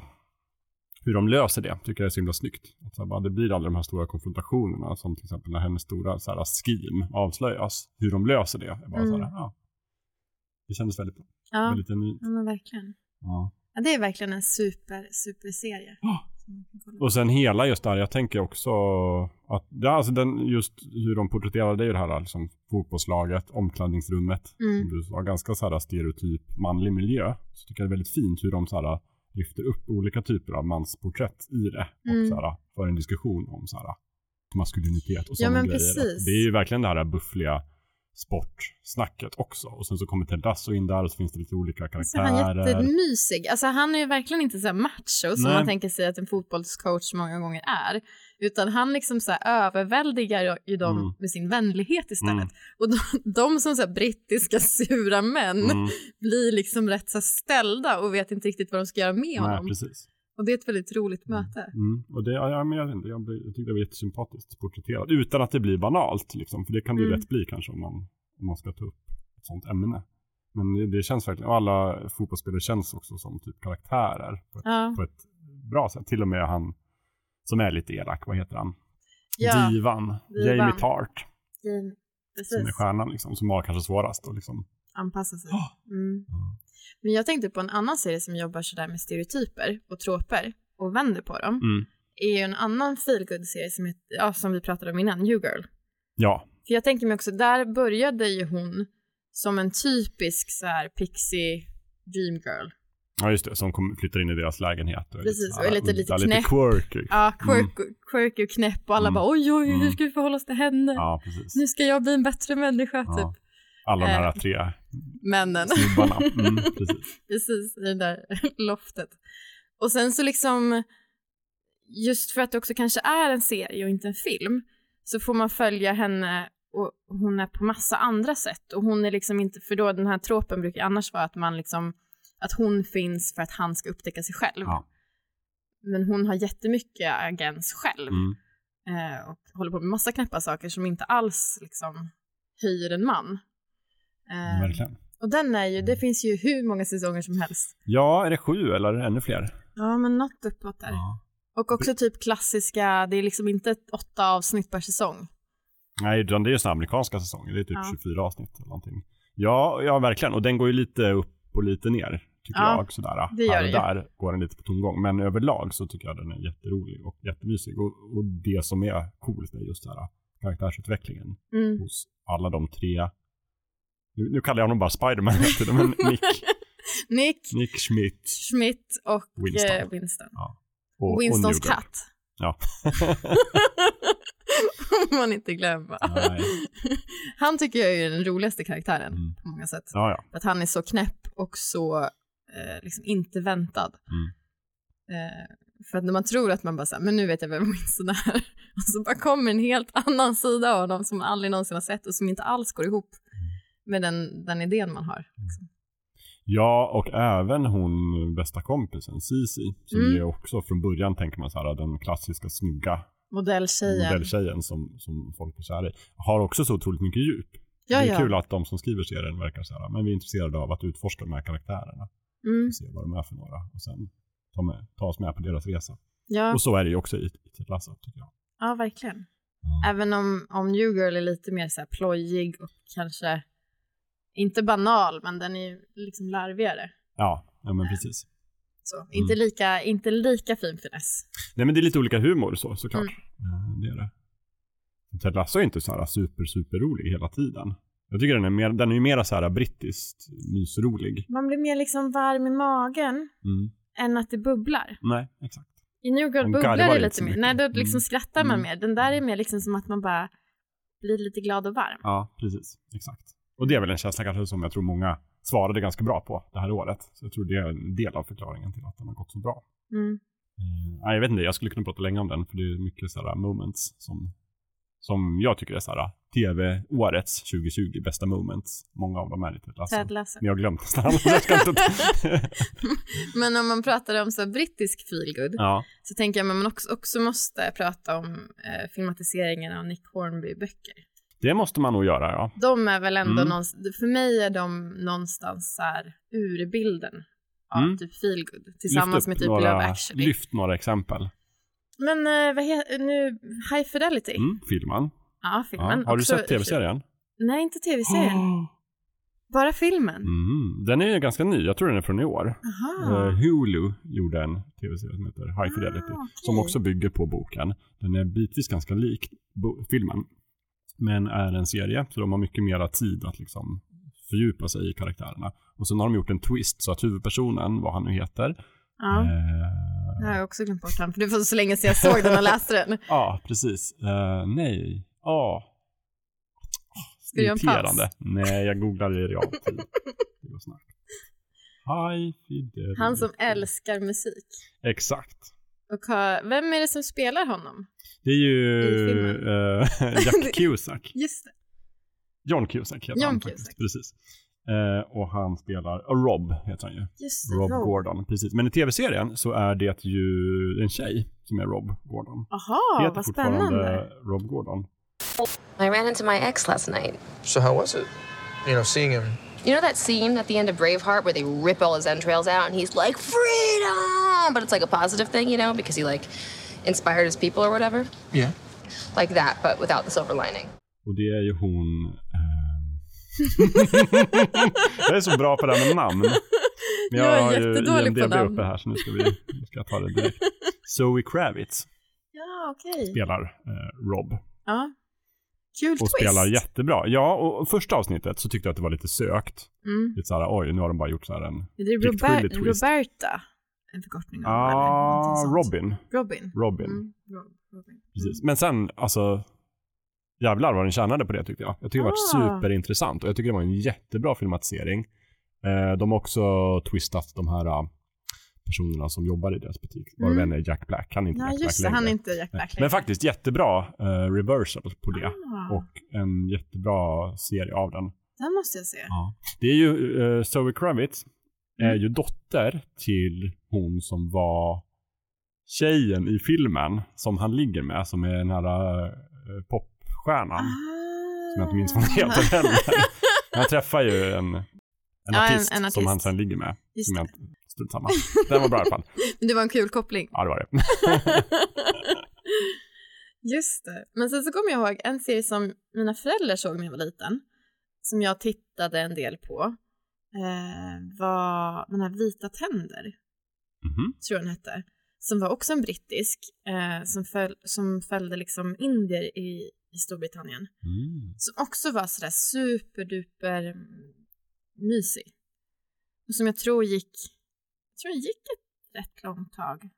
hur de löser det tycker jag är så himla snyggt. Att så här, bara, det blir aldrig de här stora konfrontationerna som till exempel när hennes stora så här, scheme avslöjas. Hur de löser det. är bara så här, Mm. ja. Det kändes väldigt bra. ja. Väldigt ja, men verkligen. Ja. Ja, det är verkligen en super, super serie. Ja. Och sen hela just där, jag tänker också att, ja, alltså den, just hur de porträtterade ju det här liksom, fotbollslaget, omklädningsrummet, Mm. som du sa, ganska så här stereotyp manlig miljö. Så tycker jag det är väldigt fint hur de så här lyfter upp olika typer av mansporträtt i det och Mm. så här för en diskussion om så här maskulinitet och Ja, sådana men grejer. precis. Det är ju verkligen det här buffliga sportsnacket också. Och sen så kommer Ted Lasso in där och så finns det lite olika Så är han karaktärer. jättemysig. Alltså han är ju verkligen inte så här macho som Nej. man tänker sig att en fotbollscoach många gånger är. Utan han liksom så här överväldigar ju dem Mm. med sin vänlighet istället. Mm. Och de, de som så här brittiska sura män Mm. blir liksom rätt så ställda och vet inte riktigt vad de ska göra med Nej, honom. precis. Och det är ett väldigt roligt möte. Mm. Och det, ja, men jag, jag, blir- jag tyckte det var jättesympatiskt porträtterat. Utan att det blir banalt, liksom. för det kan det ju Mm. lätt bli kanske om man, om man ska ta upp ett sånt ämne. Men det, det känns verkligen, och alla fotbollsspelare känns också som typ karaktärer på ett, Ja. på ett bra sätt. Till och med han som är lite elak, vad heter han? Ja, Divan, Divan. Jamie Tart. Jamie. som är stjärnan liksom, som har kanske svårast att liksom. Anpassa sig. Mm. Men jag tänkte på en annan serie som jobbar sådär med stereotyper och troper och vänder på dem. Mm. är ju en annan feelgood-serie som, heter, ja, som vi pratade om innan, New Girl. Ja, För jag tänker mig också, där började ju hon som en typisk så här pixie dream girl. ja, just det, som kom, flyttar in i deras lägenhet. Och Precis, så och är lite- lite udda, knäpp. quirky. Ja, quirk, quirky och knäpp och alla Mm. bara oj, oj, hur Mm. ska vi förhålla oss till henne? Ja, precis. Nu ska jag bli en bättre människa, Ja. typ. Alla de här Eh. tre Männen. snubbarna. Mm, precis. Precis, i det där loftet. Och sen så liksom, just för att det också kanske är en serie och inte en film, så får man följa henne och hon är på massa andra sätt. Och hon är liksom inte, för då den här tropen brukar annars vara att man liksom, att hon finns för att han ska upptäcka sig själv. Ja. Men hon har jättemycket agens själv Mm. eh, och håller på med massa knäppa saker som inte alls liksom höjer en man. Eh, Verkligen. och den är ju, det finns ju hur många säsonger som helst. Ja, är det sju eller ännu fler? Ja, men något uppåt där. Ja. Och också typ klassiska, det är liksom inte ett åtta avsnitt per säsong. Nej, utan det är ju såna amerikanska säsonger. Det är typ Ja. 24 avsnitt eller någonting. Ja, ja, verkligen. Och den går ju lite upp och lite ner, tycker Ja, jag. Sådär. det gör Här och där går den lite på tomgång. Men överlag så tycker jag den är jätterolig och jättemysig. Och, och det som är coolt är just det här karaktärsutvecklingen Mm. hos alla de tre. Nu, nu kallar jag honom bara Spiderman hela tiden, men Nick, Nick, Nick Schmidt Schmidt och Winston. Winston. Eh, Winston. och, och Winstons Girl. katt. Ja. Får man inte glömma. Nej. Han tycker jag är den roligaste karaktären Mm. på många sätt. Ja, ja. Att han är så knäpp och så eh, liksom inte väntad. Mm. Eh, för att när man tror att man bara såhär, men nu vet jag vem Winston är. Och så bara kommer en helt annan sida av honom som man aldrig någonsin har sett och som inte alls går ihop med den, den idén man har. liksom. Ja, och även hon bästa kompisen, Cici, som Mm. är också från början tänker man så här, den klassiska snygga Modelltjejen. modelltjejen som, som folk är kära i, har också så otroligt mycket djup. Ja, det är ja. kul att de som skriver serien verkar så här, men vi är intresserade av att utforska de här karaktärerna Mm. och se vad de är för några och sen ta, med, ta oss med på deras resa. Ja, Och så är det ju också i, i Ted Lasso tycker jag. ja, verkligen. Även om, om New Girl är lite mer så här plojig och kanske inte banal, men den är liksom larvigare. Ja, ja men precis. Så, inte, lika, inte lika fin finess. Nej men det är lite olika humor så såklart. Mm. Eh, Det är det. Ted Lasso är inte så här super, super rolig hela tiden. Jag tycker den är mer, den är ju mera så här brittiskt mysrolig. Man blir mer liksom varm i magen Mm. än att det bubblar. Nej, exakt. I New Girl bubblar det lite mer. Nej, då liksom Mm. skrattar man Mm. mer. Den där är mer liksom som att man bara blir lite glad och varm. Ja, precis. Exakt. Och det är väl en känsla kanske som jag tror många svarade ganska bra på det här året. Så jag tror det är en del av förklaringen till att den har gått så bra. Mm. Nej, jag vet inte, jag skulle kunna prata länge om den för det är mycket sådana moments som, som jag tycker är sådär tv-årets 2020 bästa moments. Många av dem är lite Lasso. Ted Lasso. Men jag har glömt nästan. Men om man pratar om så brittisk feelgood ja, så tänker jag att man också, också måste prata om eh, filmatiseringen av Nick Hornby-böcker. Det måste man nog göra ja. De är väl ändå Mm. någonstans, för mig är de någonstans så här urbilden av Mm. typ feelgood tillsammans med typ några, Love actually. Lyft några exempel. Men eh, vad heter, nu, High Fidelity? Mm, filmen. Ja, filmen. Ja. Har du Också- sett tv-serien? Nej, inte tv-serien. Bara filmen. Mm. Den är ju ganska ny, jag tror den är från i år. Aha. Eh, Hulu gjorde en tv-serie som heter High Fidelity. Ah, okej. Som också bygger på boken. Den är bitvis ganska lik filmen. Men är en serie, så de har mycket mera tid att liksom fördjupa sig i karaktärerna. Och sen har de gjort en twist så att huvudpersonen, vad han nu heter. Ja, eh, det har jag också glömt bort han, för det var så länge sedan jag såg den och läste den. Ja, precis. Eh, nej. Ja. Göra en? Irriterande. Nej, jag googlar i realtid. High Fidelity. Han som älskar musik. Exakt. Och har, vem är det som spelar honom? Det är ju eh, Jack Cusack. Just det. John Cusack heter John han faktiskt. Cusack. Precis. Eh, och han spelar, och Rob heter han ju. Just det, Rob, Rob. Gordon, precis. Men i tv-serien så är det ju en tjej som är Rob Gordon. Aha, heter vad spännande. Rob Gordon. I ran into my ex last night. So how was it? You know, seeing him. You know that scene at the end of Braveheart where they rip all his entrails out and he's like, freedom! But it's like a positive thing, you know, because he like inspired his people or whatever? Yeah. Like that, but without the silver lining. Och det är ju hon... ehm, jag är så bra på det här med namn. Men Jag är har ju jättedålig på IMDb namn. uppe här så nu ska, vi, nu ska jag ta det direkt. Zoe Kravitz Ja, okej. spelar eh, Rob. Ja. Kul Och twist. spelar jättebra. Ja, och första avsnittet så tyckte jag att det var lite sökt. Mm. Lite såhär, oj, nu har de bara gjort så här en... Är det Robert- twist. Roberta? En förkortning av Ja, eller. Robin. Robin. Robin. Mm. Rob- Robin. Precis. Men sen, alltså, jävlar vad den tjänade på det tyckte jag. Jag tycker det Ah. var superintressant och jag tycker det var en jättebra filmatisering. Eh, de har också twistat de här eh, personerna som jobbar i deras butik. Varav Mm. en är Jack Black. Han är inte Ja, Jack Black just det. längre. Han är inte Jack. Black Men faktiskt jättebra eh, reversal på det. Ah, Och en jättebra serie av den. Den måste jag se. Ja. Det är ju, uh, Zoe Kravitz är Mm. ju dotter till hon som var tjejen i filmen som han ligger med, som är den här uh, popstjärnan. Ah. Som jag inte minns vad hon heter heller. Han träffar ju en, en, Ja, en- artist en artist. som han sen ligger med. Just som strunt samma. Den var bra i alla fall. Men det var en kul koppling. Ja, det var det. Just det. Men sen så kommer jag ihåg en serie som mina föräldrar såg när jag var liten. Som jag tittade en del på. Eh, var den här Vita tänder, Mhm. tror jag den hette. Som var också en brittisk. Eh, som, föl- som följde liksom indier i, i Storbritannien. Mm. Som också var sådär superduper mm, mysig. Och som jag tror gick, tror den gick ett rätt långt tag.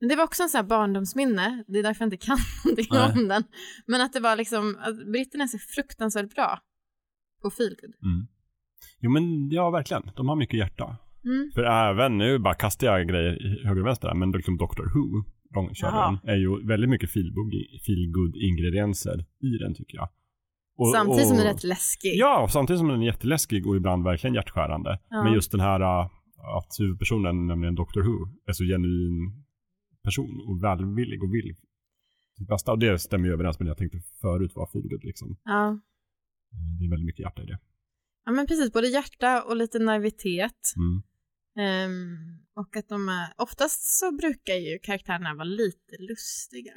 Men det var också en sån här barndomsminne, det är därför jag inte kan någonting Nej. om den. Men att det var liksom, att britterna är så fruktansvärt bra på feelgood. Mm. Jo men ja, verkligen. De har mycket hjärta. Mm. För även, nu bara kastar jag grejer i höger och vänster men liksom Doctor Who, den, är ju väldigt mycket feelgood ingredienser i den tycker jag. Och- Samtidigt som och- den är rätt läskig. Ja, samtidigt som den är jätteläskig och ibland verkligen hjärtskärande. Ja. Men just den här äh, att huvudpersonen, nämligen Doctor Who, är så genuin person och välvillig och vill sitt bästa. Och det stämmer ju överens med det jag tänkte förut var feelgood liksom. Ja. Det är väldigt mycket hjärta i det. ja, men precis, både hjärta och lite naivitet. Mm. Ehm, och att de är, oftast så brukar ju karaktärerna vara lite lustiga.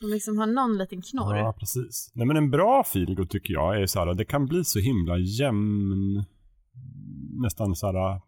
De liksom har någon liten knorr. Ja, precis. Nej men en bra feelgood tycker jag är så här, det kan bli så himla jämn, nästan så här, ah,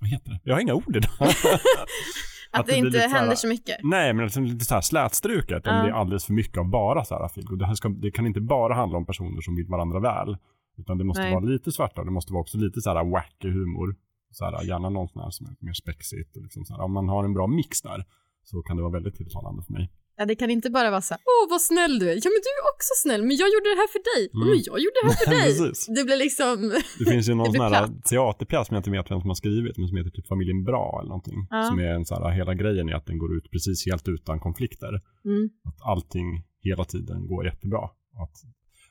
vad heter det? Jag har inga ord idag. att, att det, det inte händer så mycket. Nej, men liksom lite så här slätstruket om Ja. det är alldeles för mycket av bara så här feelgood. Det, ska, det kan inte bara handla om personer som vill varandra väl. Utan det måste Nej. vara lite svarta och det måste vara också lite så här wacky humor. Så här, gärna någon sån här som är lite mer spexigt. Och liksom så här, om man har en bra mix där så kan det vara väldigt tilltalande för mig. Ja, det kan inte bara vara så här, åh vad snäll du är. Ja men du är också snäll, men jag gjorde det här för dig. Mm. men jag gjorde det här för dig. Det blir liksom, Det finns ju någon sån här teaterpjäs som jag inte vet vem som har skrivit, men som heter typ Familjen Bra eller någonting. Ja. Som är en så här, hela grejen är att den går ut precis helt utan konflikter. mm. Att allting hela tiden går jättebra. Att,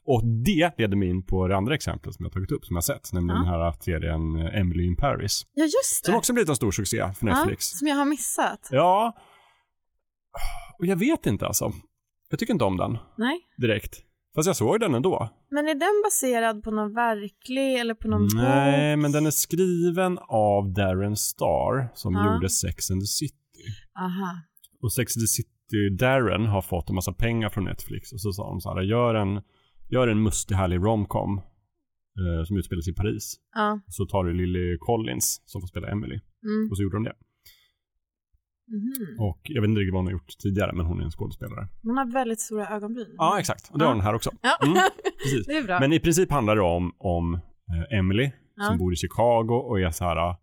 och det leder mig in på det andra exemplet som jag tagit upp, som jag sett, nämligen Ja. den här serien Emily in Paris. ja just det. Som också blivit en stor succé för ja, Netflix. som jag har missat. Ja, och jag vet inte alltså. Jag tycker inte om den Nej. direkt. Fast jag såg den ändå. Men är den baserad på någon verklig eller på någon Nej, bok? men den är skriven av Darren Star som Ja. gjorde Sex and the City. Aha. Och Sex and the City, Darren har fått en massa pengar från Netflix och så sa de så här, gör en, gör en mustig härlig romcom eh, som utspelar sig i Paris. Ja. Så tar du Lily Collins som får spela Emily. Mm. Och så gjorde de det. Mhm. Och jag vet inte riktigt vad hon har gjort tidigare, men hon är en skådespelare. Man har väldigt stora ögonbryn. Ja, exakt. Och det Ja. har den här också. Ja. Mm, precis. det är bra. Men i princip handlar det om, om eh, Emily Ja. som bor i Chicago och är så här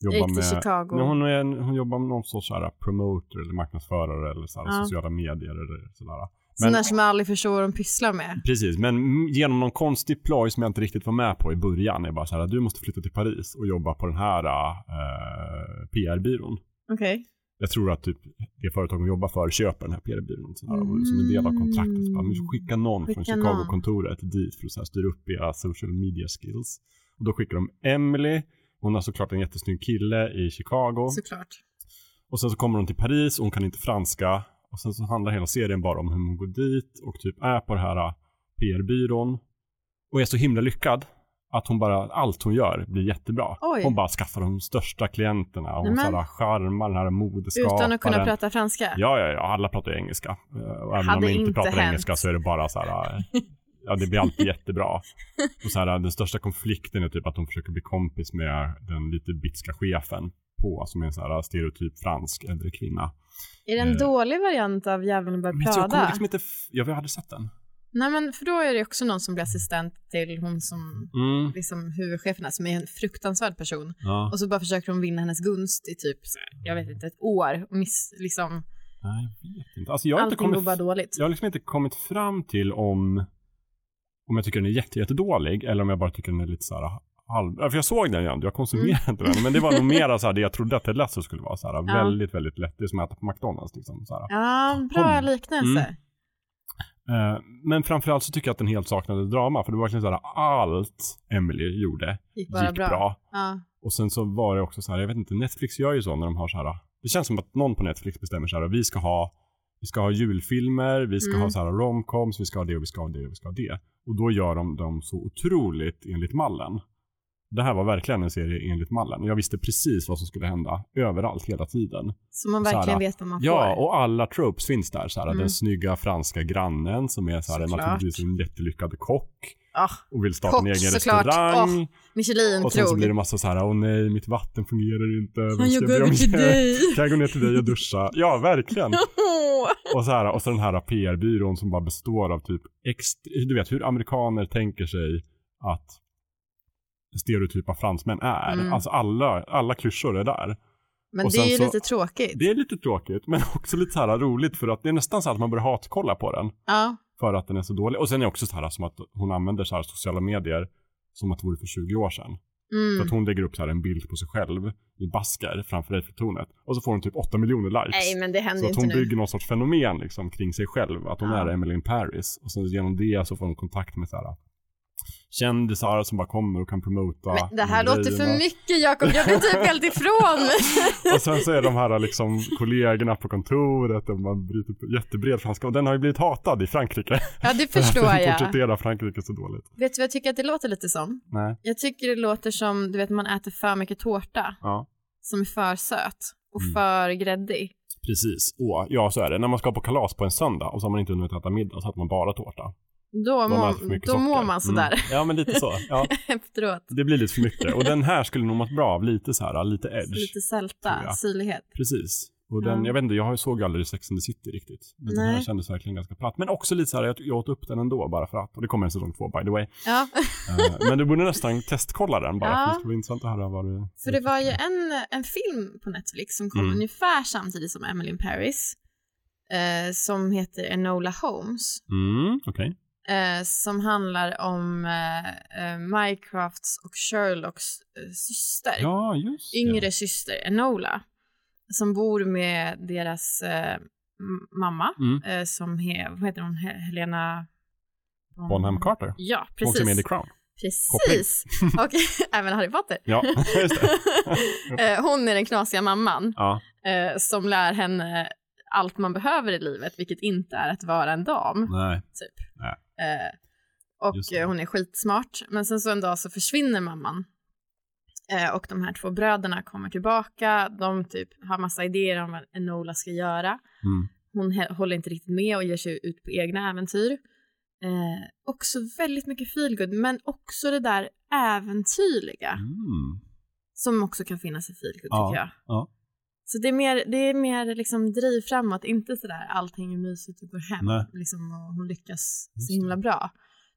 jag jobbar med Chicago. Men hon, är hon jobbar med någon sorts så här promoter eller marknadsförare eller så här Ja. sociala medier eller sådär. Sån där som jag aldrig förstår vad de pysslar med. Precis, men genom någon konstig ploj som jag inte riktigt var med på i början är bara så här du måste flytta till Paris och jobba på den här äh, PR-byrån. Okej. Jag tror att typ det företag hon jobbar för köper den här PR-byrån och som en del av kontraktet. Så bara, "Nu skicka någon från Skicka någon. Chicago-kontoret dit för att så här, styra upp era social media skills. Och då skickar de Emily. Hon har såklart en jättesnygg kille i Chicago. Såklart. Och sen så kommer hon till Paris och hon kan inte franska. Och sen så handlar hela serien bara om hur hon går dit och typ är på den här PR-byrån. Och är så himla lyckad. Att hon bara, allt hon gör blir jättebra. Oj. Hon bara skaffar de största klienterna hon Nämen. såhär charmar den här modeskaparen. Utan att kunna prata franska? Ja, ja, ja, alla pratar ju engelska. Eh, Och även Hade om de inte pratar hänt. engelska så är det bara så här, eh, ja det blir alltid jättebra. Och så här, den största konflikten är typ att hon försöker bli kompis med den lite bitska chefen på, som är en så här stereotyp fransk äldre kvinna. Är det en Eh. dålig variant av Djävulen bär Men jag liksom inte, jag hade sett den. Nej men för då är det också någon som blir assistent till hon som Mm. liksom huvudchefen är, som är en fruktansvärd person. Ja. Och så bara försöker hon vinna hennes gunst i typ, jag vet inte, ett år. Och miss, liksom, Nej, jag vet inte. Alltså jag har inte allting går kommit bara dåligt. jag har liksom inte kommit fram till om, om jag tycker den är jätte, jättedålig eller om jag bara tycker den är lite så här halv... ja, För jag såg den ju ändå, jag konsumerade Mm. inte den. Men det var nog mera så här det jag trodde att Ted Lasso skulle vara. Så här, Väldigt, väldigt lätt. Det är som att äta på McDonalds liksom. Så här. Ja, bra Kom. liknelse. Mm. Eh, men framförallt så tycker jag att den helt saknade drama. För det var verkligen så här, allt Emily gjorde Gick gick bra. bra. Ja. Och sen så var det också så här, jag vet inte, Netflix gör ju så när de har så här, det känns som att någon på Netflix bestämmer så här, vi ska ha, vi ska ha julfilmer, vi ska Mm. ha så här romcoms, vi ska ha det och vi ska ha det och vi ska ha det. Och då gör de dem så otroligt enligt mallen. Det här var verkligen en serie enligt mallen. Jag visste precis vad som skulle hända överallt hela tiden. Så man verkligen vet vad man Ja, får. och alla tropes finns där. Så här, Mm. Den snygga franska grannen som är så här, Såklart. naturligtvis en jättelyckad kock Ah, och vill starta en Kock, egen såklart. restaurang. Åh, Michelin-krog. Och sen så blir det massa så här, åh nej, mitt vatten fungerar inte. Kan ska jag gå över till dig? Kan jag gå ner till dig och duscha? Ja, verkligen. Och så, här, och så den här PR-byrån som bara består av typ, du vet hur amerikaner tänker sig att stereotypa fransmän är. Mm. Alltså alla, alla klyschor är där. Men Och det är ju så- lite tråkigt. Det är lite tråkigt, men också lite så här roligt för att det är nästan så att man börjar hatkolla på den. Ja. För att den är så dålig. Och sen är det också så här som att hon använder så här sociala medier som att det vore för 20 år sedan. För Mm. att hon lägger upp så här en bild på sig själv i basker framför Eiffeltornet. Och så får hon typ 8 miljoner likes. Nej, men det händer så att inte hon nu. bygger någon sorts fenomen liksom kring sig själv. Att hon Ja. är Emily in Paris. Och sen genom det så får hon kontakt med så här kändisar som bara kommer och kan promota. Men det här låter för mycket Jakob, jag blir typ helt ifrån. Och sen så är de här liksom kollegorna på kontoret och man bryter jättebred franska. Och den har ju blivit hatad i Frankrike. Ja, det förstår den jag. porträtterar Frankrike så dåligt. Vet du vad jag tycker att det låter lite som? Nej. Jag tycker det låter som, du vet, man äter för mycket tårta Ja. som är för söt och Mm. för gräddig. Precis. Åh, ja, så är det. När man ska på kalas på en söndag och så har man inte hunnit äta middag så äter man bara tårta. Då, mår, då mår man sådär Mm. Ja, men lite så. Ja, efteråt. det blir lite för mycket. Och den här skulle nog mått bra av lite så här, lite edge. Lite sälta, syrlighet. Precis. Och den, Ja. jag vet inte, jag såg aldrig Sex and the City riktigt. Men den här Nej. kändes verkligen ganska platt. Men också lite så här, jag, jag åt upp den ändå bara för att. Och det kommer en säsong två by the way. Ja, Eh, men du borde nästan testkolla den bara. Ja. För det skulle vara intressant att höra vad du... för det var ju en, en film på Netflix som kom Mm. ungefär samtidigt som Emily in Paris. Eh, som heter Enola Holmes. Mm, okej. Eh, som handlar om eh, eh, Mycrafts och Sherlocks eh, syster. Ja, just det. yngre syster, Enola, som bor med deras eh, mamma, Mm. som he, vad heter hon, He- Helena Bonham Carter. Ja, precis. med i The Crown. Precis. Och även Harry Potter. Ja, just det. Hon är den knasiga mamman Ja. som lär henne allt man behöver i livet, vilket inte är att vara en dam. Nej. Typ. Nej. Eh, och hon är skitsmart. Men sen så en dag så försvinner mamman. Eh, och de här två bröderna kommer tillbaka. De typ har massa idéer om vad Enola ska göra. Mm. Hon håller inte riktigt med och ger sig ut på egna äventyr. Eh, också väldigt mycket feelgood, men också det där äventyrliga Mm. som också kan finnas i feelgood Ja, tycker jag. ja. Så det är mer, det är mer liksom driv framåt, inte sådär allting är mysigt och går hem Nej. liksom, och hon lyckas Just så himla bra.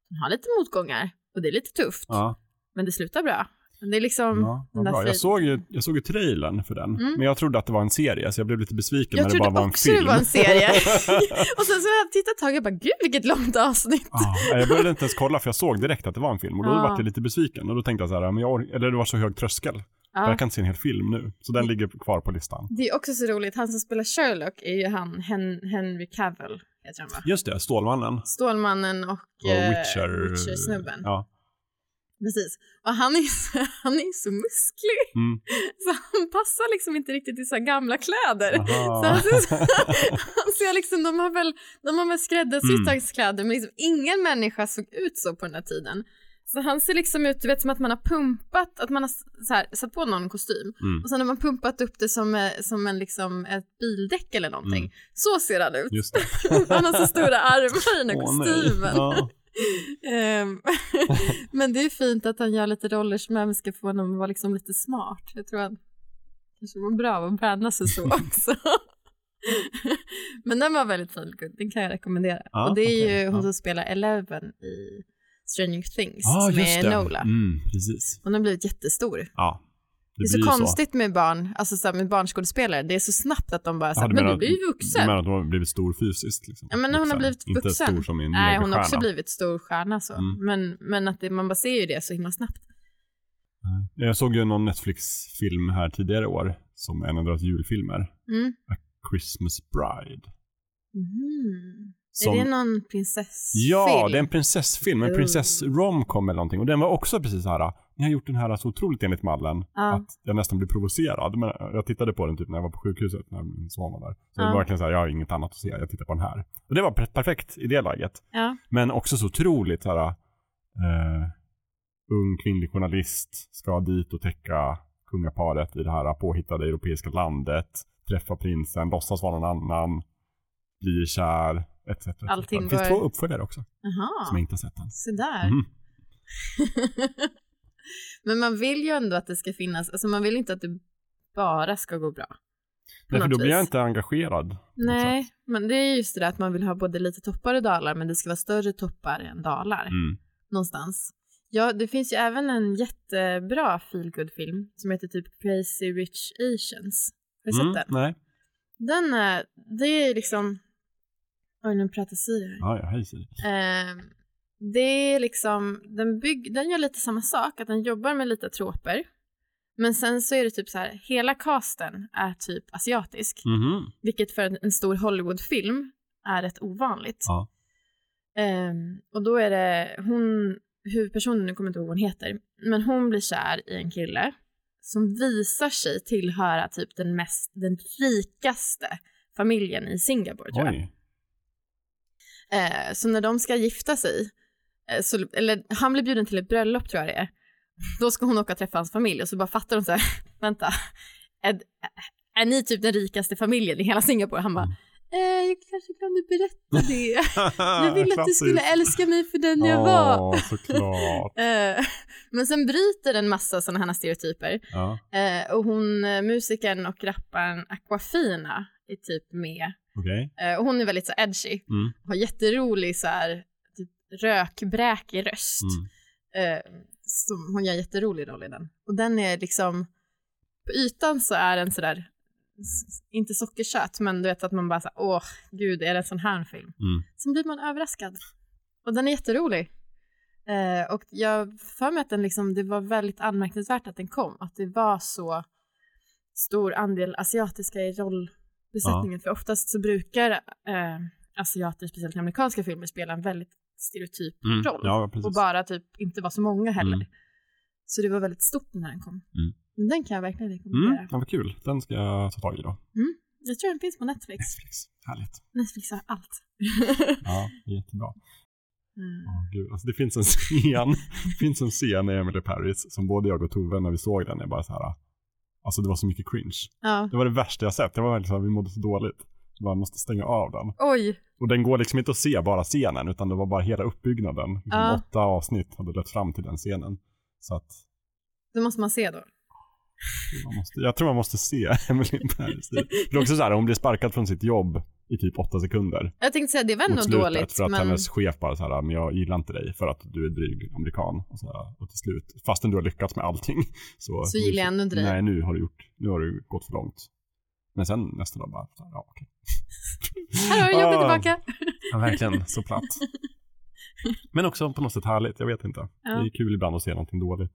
Hon har lite motgångar och det är lite tufft, Ja, men det slutar bra. Men det är liksom ja den vad där bra. Jag såg, ju, jag såg ju trailern för den. Mm. Men jag trodde att det var en serie, så jag blev lite besviken Jag när det bara trodde var en också film. det var en serie. och sen så när jag tittade ett tag, jag bara gud vilket långt avsnitt. Ja, jag började inte ens kolla för jag såg direkt att det var en film och då Ja. var jag lite besviken och då tänkte jag så här, men jag eller det var så hög tröskel. Ja. Jag kan inte se en hel film nu. Så den ligger kvar på listan. Det är också så roligt, han som spelar Sherlock är ju han Hen- Henry Cavill, heter han va? Just det, Stålmannen. Stålmannen och, Och eh, Witcher. Witcher-snubben. Ja. Precis. Och han är, så, han är så musklig. Mm. Så han passar liksom inte riktigt i så här gamla kläder. Aha. Så han ser, han ser liksom, de har väl, de har väl skräddarsytt Mm. hans kläder, men liksom ingen människa såg ut så på den här tiden. Så han ser liksom ut, du vet som att man har pumpat, att man har så här, satt på någon kostym Mm. och sen har man pumpat upp det som, eh, som en, liksom, ett bildäck eller någonting. Mm. Så ser han ut. Han har så stora armar i den här Åh, kostymen. Ja. Ehm, Men det är fint att han gör lite roller som även ska få honom att vara liksom lite smart. Jag tror han kanske var bra av att bränna sig så också. Men den var väldigt fin, den kan jag rekommendera. Ja, och det är okej, ju hon ja. som spelar Eleven i Stranger Things Ja, just med det. Nola. Mm, precis. Hon har blivit jättestor. Ja. Det, är så konstigt med barn, alltså så med barnskådespelare. Det är så snabbt att de bara Ja, säger, du men du blir ju Du vuxen. menar att hon har blivit stor fysiskt? Liksom. Ja, men när hon har blivit Inte vuxen. stor som en Nej, hon har också blivit stor stjärna så. Mm. Men, men att det, man bara ser ju det så himla snabbt. Jag såg ju någon Netflix-film här tidigare i år som en av deras julfilmer. Mm. A Christmas Bride. Mhm. Som- Är det någon prinsessfilm? Ja, det är en prinsessfilm, en Oh. prinsess romcom eller någonting. Och den var också precis så här, ni har gjort den här så otroligt enligt mallen Ja. att jag nästan blev provocerad. Men jag tittade på den typ när jag var på sjukhuset när min son var där. Så det Ja. var verkligen så här, jag har inget annat att se, jag tittar på den här. Och det var per- perfekt i det läget. Ja. Men också så otroligt så här, eh, ung kvinnlig journalist ska dit och täcka kungaparet i det här påhittade europeiska landet, träffa prinsen, låtsas vara någon annan, blir kär, etc. etc. Allting Det finns går- två uppföljare också, som jag inte har sett än. så där. Mhm. Men man vill ju ändå att det ska finnas, alltså man vill inte att det bara ska gå bra. Nej, för då blir jag inte engagerad. Nej, men det är just det där att man vill ha både lite toppar och dalar, men det ska vara större toppar än dalar. Mm. någonstans. Ja, det finns ju även en jättebra feelgood-film som heter typ Crazy Rich Asians. Har du Mm, sett den? Nej. Den är, det är liksom, oj nu pratar Siri här. Ja, ja, hej Siri. Ehm, det är liksom, den, bygg, den gör lite samma sak, att den jobbar med lite troper. Men sen så är det typ så här, hela casten är typ asiatisk. Mhm. Vilket för en, en stor Hollywoodfilm är rätt ovanligt. Ja. Ehm, och då är det hon, huvudpersonen, nu kommer jag inte ihåg vad hon heter, men hon blir kär i en kille som visar sig tillhöra typ den mest, den rikaste familjen i Singapore tror jag. Oj. Eh, så när de ska gifta sig, eh, så, eller han blir bjuden till ett bröllop tror jag det är, då ska hon åka och träffa hans familj och så bara fattar hon så här, vänta, är, är ni typ den rikaste familjen i hela Singapore? Han bara, eh, jag kanske glömde berätta det. Jag ville att du skulle älska mig för den jag var. Såklart. Eh, men sen bryter en massa sådana här stereotyper. Ja, Eh, och hon, eh, musikern och rapparen Aquafina är typ med. Okej. Eh, och hon är väldigt så edgy. Mm. Har jätterolig så här, typ rökbräkig röst. Mm. Eh, som, hon gör jätterolig roll i den. Och den är liksom, på ytan så är den sådär, inte sockersöt, men du vet att man bara såhär, åh gud, är det en sån här film? Mm. Sen blir man överraskad. Och den är jätterolig. Eh, och jag för mig att den liksom, det var väldigt anmärkningsvärt att den kom, att det var så stor andel asiatiska i rollbesättningen, för oftast så brukar eh, asiater, speciellt i amerikanska filmer, spela en väldigt stereotyp Mm. roll Ja, och bara typ inte vara så många heller. Mm. Så det var väldigt stort när den kom. Mm. Men Den kan jag verkligen rekommendera. Mm, ja, vad kul. Den ska jag ta tag i då. Jag tror den finns på Netflix. Netflix. Härligt. Netflix har allt. Ja, jättebra. Mm. Åh, gud. Alltså, det finns en scen, det finns en scen i Emily Paris som både jag och Tove när vi såg den är bara så här. Alltså det var så mycket cringe. Ja. Det var det värsta jag sett. Det var verkligen så här, vi mådde så dåligt. Man måste stänga av den. Oj, Och den går liksom inte att se bara scenen utan det var bara hela uppbyggnaden. Liksom Ja. Åtta avsnitt hade lett fram till den scenen. Så att det måste man se då. man måste, jag tror man måste se Emily Paris. Det är också så här, hon blir sparkad från sitt jobb i typ åtta sekunder. Jag tänkte säga det var ändå slutet dåligt. för att men... hennes chef bara så här, men jag gillar inte dig för att du är dryg amerikan. Och, så här, och till slut, fastän du har lyckats med allting. Så, Så gillar jag ändå inte dig. Nej, nu har du gjort, nu har du gått för långt. Men sen nästa dag bara, så här, ja okej. Här har du jobbet Ah. tillbaka. Ja, verkligen, så platt. Men också på något sätt härligt, jag vet inte. Ja. Det är kul ibland att se någonting dåligt.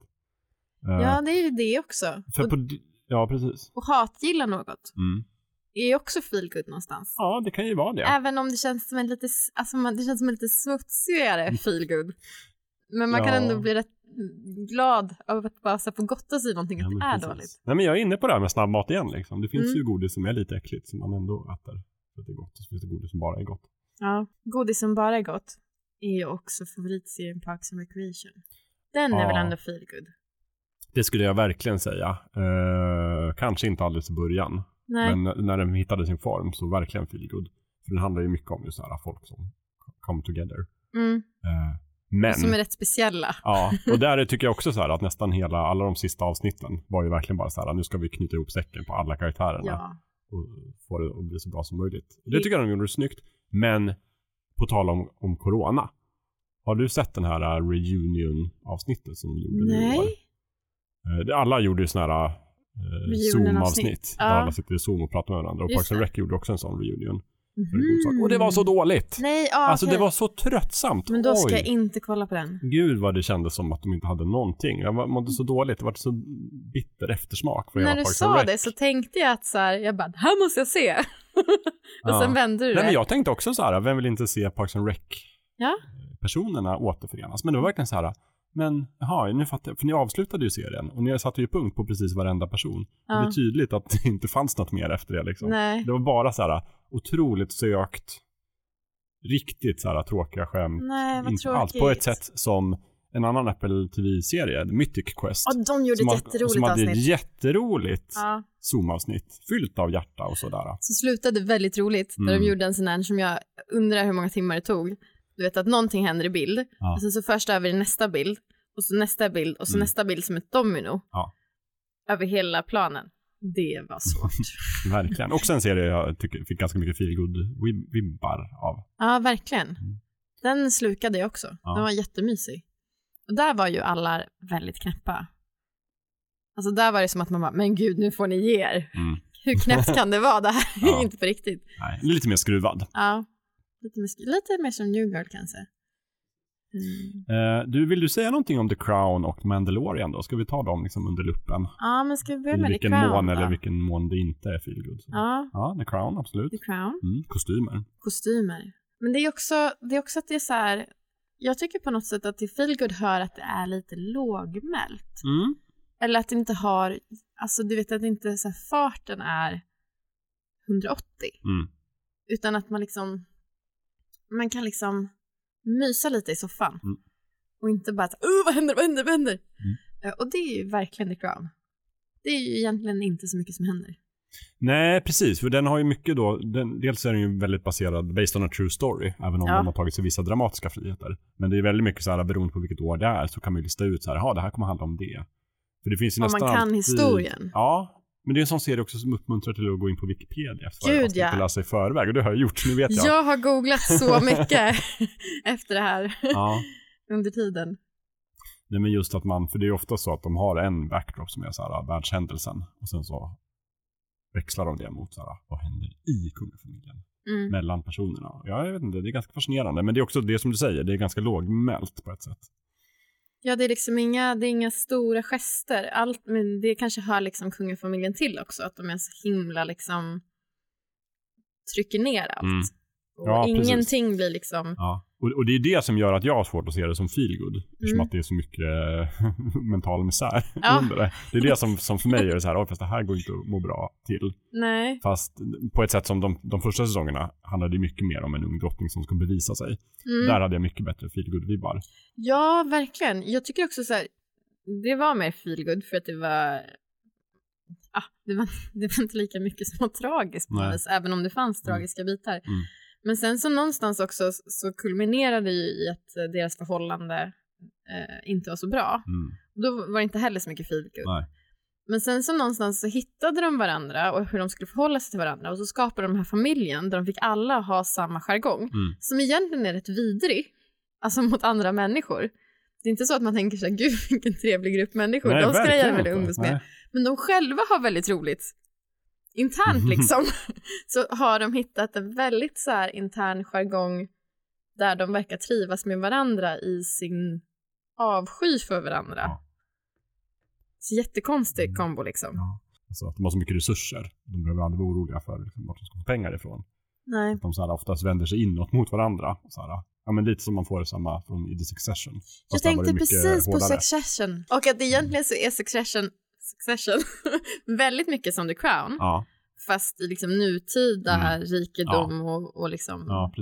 Eh, Ja, det är ju det också. för Och, på, ja, precis. och hatgilla något Mm. Är också feel good någonstans. Ja, det kan ju vara det. Även om det känns som en lite, alltså det känns som en lite smutsigare feel good. Men man kan Mm. Ja. ändå bli rätt glad av att bara så få gotta sig i någonting, Ja, att det är precis. dåligt. Nej, men jag är inne på det här med snabbmat igen. Liksom. Det finns Mm. ju godis som är lite äckligt som man ändå äter. För att det är gott. Och så finns det godis som bara är gott. Ja. Godis som bara är gott är ju också favoritserien Parks and Recreation. Den är Ja. väl ändå feel good. Det skulle jag verkligen säga. Eh, kanske inte alldeles i början. Nej. Men när den hittade sin form så verkligen feel good. För den handlar ju mycket om just här folk som come together. Mm. Eh, men, Som är rätt speciella. ja, och där tycker jag också så här att nästan hela, alla de sista avsnitten var ju verkligen bara så här, nu ska vi knyta ihop säcken på alla karaktärerna Ja. och få det att bli så bra som möjligt. Det tycker jag de gjorde snyggt. Men på tal om, om corona. Har du sett den här uh, reunion-avsnittet som de gjorde Nej. Eh, Alla gjorde ju sådana här Reunion-avsnitt. Zoom-avsnitt. Ja. Där alla sitter i Zoom och pratar med varandra. Och Parks and det. Rec gjorde också en sån reunion. sak. Och det var så dåligt! Nej, ja, Alltså okej. det var så tröttsamt. Men då ska Oj. jag inte kolla på den. Gud vad det kändes som att de inte hade någonting. Jag var- mådde så dåligt. Det var så bitter eftersmak för När du sa det så tänkte jag att så här, jag bara, det här måste jag se. och Ja. sen vände du Nej men det. jag tänkte också så här, vem vill inte se Parks and Rec Ja. personerna återförenas? Men det var verkligen så här, men jaha, nu fattar jag, för ni avslutade ju serien och ni satte ju punkt på precis varenda person. Och det är Ja. tydligt att det inte fanns något mer efter det liksom. Nej. Det var bara så här otroligt sökt, riktigt så här tråkiga skämt. Nej, vad inte alls. På ett sätt som en annan Apple TV-serie, Mythic Quest. Ja, de gjorde som ett jätteroligt som hade ett avsnitt. jätteroligt Ja. Zoom-avsnitt. Fyllt av hjärta och sådär. Så slutade väldigt roligt när Mm. de gjorde en sån här som jag undrar hur många timmar det tog. Du vet att någonting händer i bild Ja. och sen så först över i nästa bild och så nästa bild och så Mm. nästa bild som ett domino. Ja. Över hela planen. Det var svårt. Verkligen. Också en serie jag tycker fick ganska mycket feelgood vibbar av. ja, verkligen. Mm. Den slukade jag också. Ja. Den var jättemysig. Och där var ju alla väldigt knäppa. Alltså där var det som att man bara, men gud nu får ni ge er. Mm. Hur knäppt kan det vara? Det här är Ja. inte på riktigt. Nej, lite mer skruvad. Ja, lite mer, lite mer som New Girl kanske. Mm. Eh, du, vill du säga någonting om The Crown och Mandalorian då? Ska vi ta dem liksom under luppen? Ja, men ska vi börja med The Crown mån då? eller vilken mån det inte är feelgood. Ja, ja, The Crown, absolut. The Crown. Mm, kostymer. Kostymer. Men det är också, det är också att det är så här, jag tycker på något sätt att till feelgood hör att det är lite lågmält. Mm. Eller att det inte har, alltså du vet att inte så här, farten är 180. Mm. Utan att man liksom, man kan liksom mysa lite i soffan. Mm. Och inte bara att, oh, vad händer, vad händer, vad händer? Mm. Eh, Och det är ju verkligen The Crown. Det är ju egentligen inte så mycket som händer. Nej, precis. För den har ju mycket då, den, dels är den ju väldigt baserad, based on a true story, även om Ja. de har tagit sig vissa dramatiska friheter. Men det är väldigt mycket så här, beroende på vilket år det är, så kan man ju lista ut så här, ja det här kommer handla om det. För det finns ju Om nästan man kan alltid, historien. Ja, men det är en sån serie också som uppmuntrar till att gå in på Wikipedia efter Gud, ja. och läsa i förväg. Och det har jag gjort, nu vet jag. Jag har googlat så mycket efter det här Ja. under tiden. Nej men just att man, för det är ofta så att de har en backdrop som är så här världshändelsen och sen så växlar de det mot så här, vad händer i kungafamiljen Mm. mellan personerna. Ja, jag vet inte, det är ganska fascinerande. Men det är också det som du säger, det är ganska lågmält på ett sätt. Ja, det är liksom inga, det är inga stora gester. Allt, men det kanske hör liksom kungafamiljen till också, att de är så himla liksom trycker ner allt. Mm. Och Ja, precis. ingenting blir liksom, Ja. Och, och det är det som gör att jag har svårt att se det som feelgood. Eftersom Mm. att det är så mycket mental misär Ja. under det. Det är det som, som för mig är så här, fast det här går inte att må bra till. nej. Fast på ett sätt som de, de första säsongerna handlade det mycket mer om en ung drottning som ska bevisa sig. Mm. Där hade jag mycket bättre feelgood-vibbar. Ja, verkligen. Jag tycker också så här, det var mer feelgood för att det var, ah, det var, det var inte lika mycket som var tragiskt på även om det fanns Mm. tragiska bitar. Mm. Men sen så någonstans också så kulminerade det ju i att eh, deras förhållande eh, inte var så bra. Mm. Då var det inte heller så mycket feelgood. Men sen så någonstans så hittade de varandra och hur de skulle förhålla sig till varandra och så skapade de den här familjen där de fick alla ha samma jargong Mm. som egentligen är rätt vidrig, alltså mot andra människor. Det är inte så att man tänker så här, gud vilken trevlig grupp människor, Nej, de ska jag gärna vilja umgås med. Nej. Men de själva har väldigt roligt. Internt liksom, så har de hittat en väldigt så här intern jargong där de verkar trivas med varandra i sin avsky för varandra. Ja. Så jättekonstig Mm. kombo liksom. Ja. Alltså att de har så mycket resurser. De behöver aldrig vara oroliga för liksom, vart de ska få pengar ifrån. Nej. Att de så här, oftast vänder sig inåt mot varandra. Så här, ja, men lite som man får samma från i The Succession. Jag Fast tänkte precis på hårdare. Succession. Och att egentligen så är Succession, Succession väldigt mycket som The Crown. Ja, Fast i liksom nutida Mm. rikedom och, och liksom ja,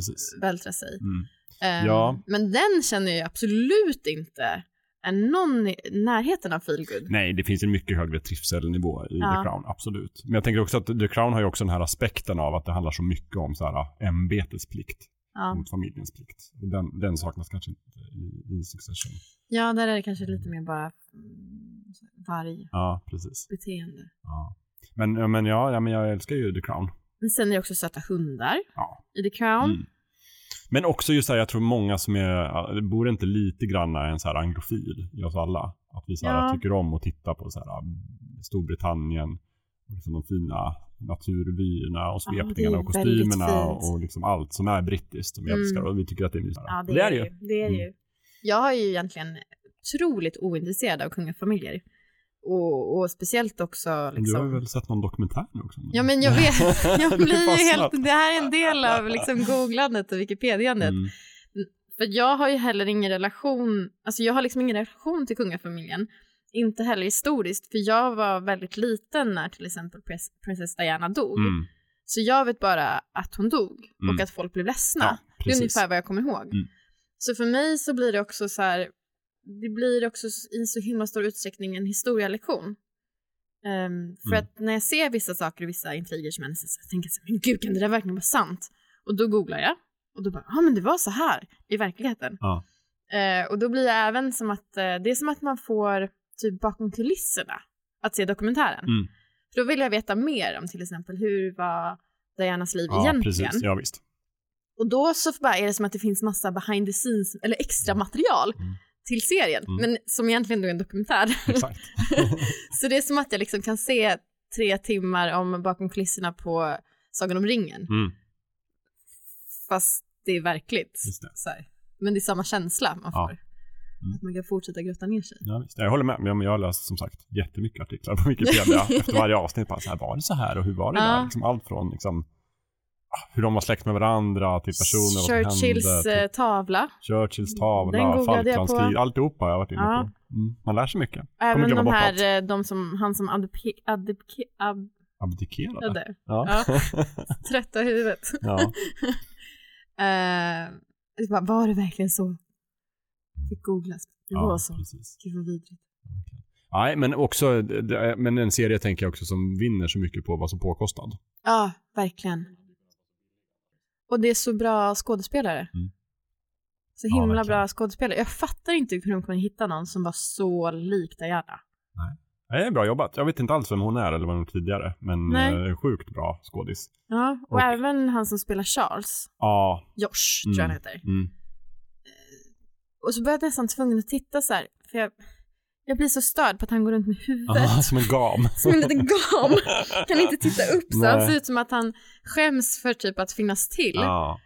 vältra sig. Mm. Ehm, Ja. Men den känner jag absolut inte är någon i närheten av feelgood. Nej, det finns en mycket högre trivselnivå i Ja. The Crown, absolut. Men jag tänker också att The Crown har ju också den här aspekten av att det handlar så mycket om så här ämbetets plikt Ja. mot familjens plikt. Och den, den saknas kanske inte i, i Succession. ja, där är det kanske lite mer bara mm, vargbeteende. Ja, precis. Ja. Men, men, ja, ja, men jag älskar ju The Crown. Men sen är det också söta hundar Ja. i The Crown. Mm. Men också just här, jag tror många som är, ja, det bor inte lite grann en så här anglofil i oss alla. Att vi så här, Ja. tycker om att titta på så här, Storbritannien, och liksom de fina naturvyerna och Ja, det svepningarna och väldigt kostymerna och, och liksom allt som är brittiskt som vi Mm. älskar och vi tycker att det är mysigt. Ja, det, Och är det ju. ju. Det är det Mm. ju. Jag är ju egentligen otroligt ointresserad av kungafamiljer. Och, och speciellt också liksom... Du har väl sett någon dokumentär nu också? Ja men jag vet, jag blir ju helt, det här är en del av liksom googlandet och wikipediandet. Mm. För jag har ju heller ingen relation, alltså jag har liksom ingen relation till kungafamiljen. Inte heller historiskt, för jag var väldigt liten när till exempel prins- prinsess Diana dog. Mm. Så jag vet bara att hon dog Mm. och att folk blev ledsna. Ja, det är ungefär vad jag kommer ihåg. Mm. Så för mig så blir det också så här, det blir också i så himla stor utsträckning en historielektion. Ehm, för Mm. att när jag ser vissa saker och vissa intriger som händer så tänker jag så här, men gud kan det där verkligen vara sant? Och då googlar jag och då bara, ja men det var så här i verkligheten. Ja. Eh, och då blir det även som att, eh, det är som att man får typ bakom kulisserna att se dokumentären. Mm. För då vill jag veta mer om till exempel hur var Dianas liv Ja, egentligen. precis. Ja, visst. Och då så bara är det som att det finns massa behind the scenes, eller extra material Mm. till serien, Mm. men som egentligen då är en dokumentär. Exakt. så det är som att jag liksom kan se tre timmar om bakom kulisserna på Sagan om ringen, Mm. fast det är verkligt. Det. Men det är samma känsla man Ja. Mm. Att man kan fortsätta grotta ner sig. Ja, visst. Jag håller med. Men jag har läst som sagt jättemycket artiklar på Wikipedia efter varje avsnitt. Bara så här, var det så här och hur var det Ja. där? Liksom allt från liksom, ah, hur de var släkt med varandra till personer, vad som Churchills hände. eh, Till tavla. Churchills Den tavla, googlade jag på. Falklandskrig, alltihopa har jag varit inne Ja. på. Mm. Man lär sig mycket. Även de här, eh, de som, han som adopke, adopke, ab, Abdikerade. Ja. Ja. trötta huvudet. ja. Eh, bara, var det verkligen så? Fick googlas. Det var ja, så. precis. Gud vad vidrigt. Nej, men också, är- men en serie tänker jag också som vinner så mycket på vad som påkostad. Ja, verkligen. Och det är så bra skådespelare. Mm. Så Ja, himla verkligen. bra skådespelare. Jag fattar inte hur de kunde hitta någon som var så lik Diana. Det är bra jobbat. Jag vet inte alls vem hon är eller vad hon tidigare, men Nej. eh, sjukt bra skådis. Ja, och, Och- även han som spelar Charles, Ja. Josh tror jag han Mm. heter. Mm. Och så började jag nästan tvungen att titta så här, för jag, jag blir så störd på att han går runt med huvudet. Ah, som en gam. Som en liten gam. Kan inte titta upp så han Nej. ser ut som att han skäms för typ att finnas till. Ja.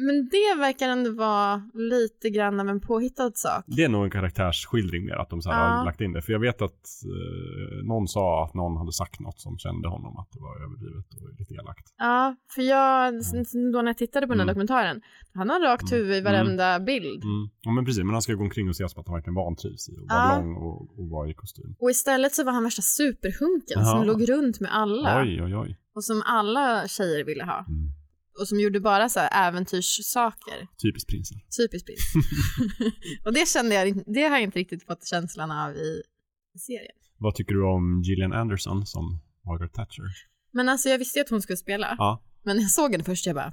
Men det verkar ändå vara lite grann av en påhittad sak. Det är nog en karaktärsskildring mer att de så här Ja. har lagt in det. För jag vet att eh, någon sa att någon hade sagt något som kände honom att det var överdrivet och lite elakt. Ja, för jag, då när jag tittade på den här Mm. dokumentären, han har rakt Mm. huvud i varenda bild. Mm. Ja men precis, men han ska gå omkring och se som att han verkligen vantrivs i att vara Ja. lång och, och vara i kostym. Och istället så var han värsta superhunken Ja. som låg runt med alla. Oj, oj, oj. Och som alla tjejer ville ha. Mm. Och som gjorde bara så här äventyrssaker. Typiskt prinsen. Typiskt prins. och det kände jag, det har jag inte riktigt fått känslan av i, i serien. Vad tycker du om Gillian Anderson som Margaret Thatcher? Men alltså jag visste ju att hon skulle spela. Ja. Men när jag såg henne först, jag bara,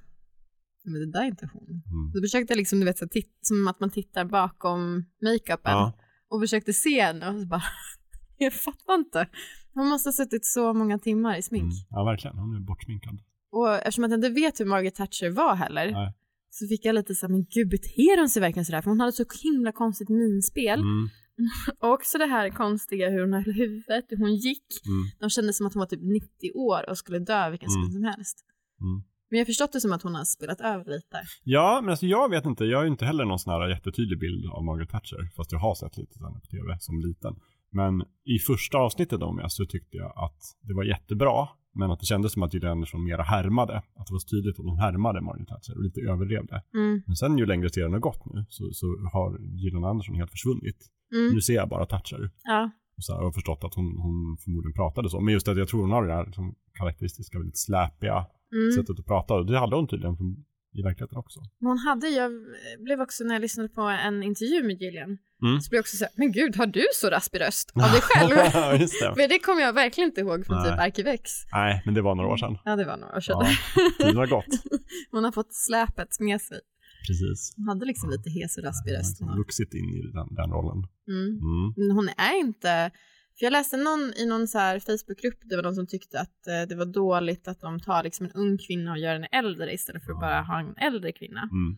men det där är inte hon. Mm. Så försökte jag liksom, du vet, så titt, som att man tittar bakom makeupen Ja. och försökte se henne och så bara, jag fattar inte. Hon måste ha suttit så många timmar i smink. Mm. Ja, verkligen. Hon är bortsminkad. Och eftersom att jag inte vet hur Margaret Thatcher var heller, Nej. så fick jag lite så här, men gud beter hon sig verkligen sådär? För hon hade så himla konstigt minspel. Mm. Och också det här konstiga hur hon höll huvudet, hur hon gick. Mm. De kändes som att hon var typ 90 år och skulle dö vilken Mm. sekund som helst. Mm. Men jag har förstått det som att hon har spelat över lite. Ja, men alltså jag vet inte. Jag har inte heller någon sån här jättetydlig bild av Margaret Thatcher. Fast jag har sett lite sådana på tv som liten. Men i första avsnittet om jag så tyckte jag att det var jättebra. Men att det kändes som att Gillian Anderson mera härmade. Att det var så tydligt att hon härmade Margaret Thatcher och lite överdrev det. Mm. Men sen ju längre serien har gått nu så, så har Gillian Anderson helt försvunnit. Mm. Nu ser jag bara Thatcher. Ja. Och så här, jag har förstått att hon, hon förmodligen pratade så. Men just att jag tror hon har det här liksom, karaktäristiska, väldigt släpiga Mm. sättet att prata. Och det hade hon tydligen från, i verkligheten också. Men hon hade, jag blev också när jag lyssnade på en intervju med Gillian, Mm. så blir jag också så här, men gud, har du så raspig röst av dig själv? Ja, Just det. För det kommer jag verkligen inte ihåg från typ Nej. Arkivex. Nej, men det var några år sedan. Ja, det var några år sedan. Ja, tiden har gått. Hon har fått släpet med sig. Precis. Hon hade liksom lite hes och raspig röst. hon har. Vuxit in i den, den rollen. Mm. Mm. Men hon är inte, för jag läste någon i någon så här Facebookgrupp, det var någon som tyckte att eh, det var dåligt att de tar liksom en ung kvinna och gör henne äldre istället för att bara ha en äldre kvinna. Mm.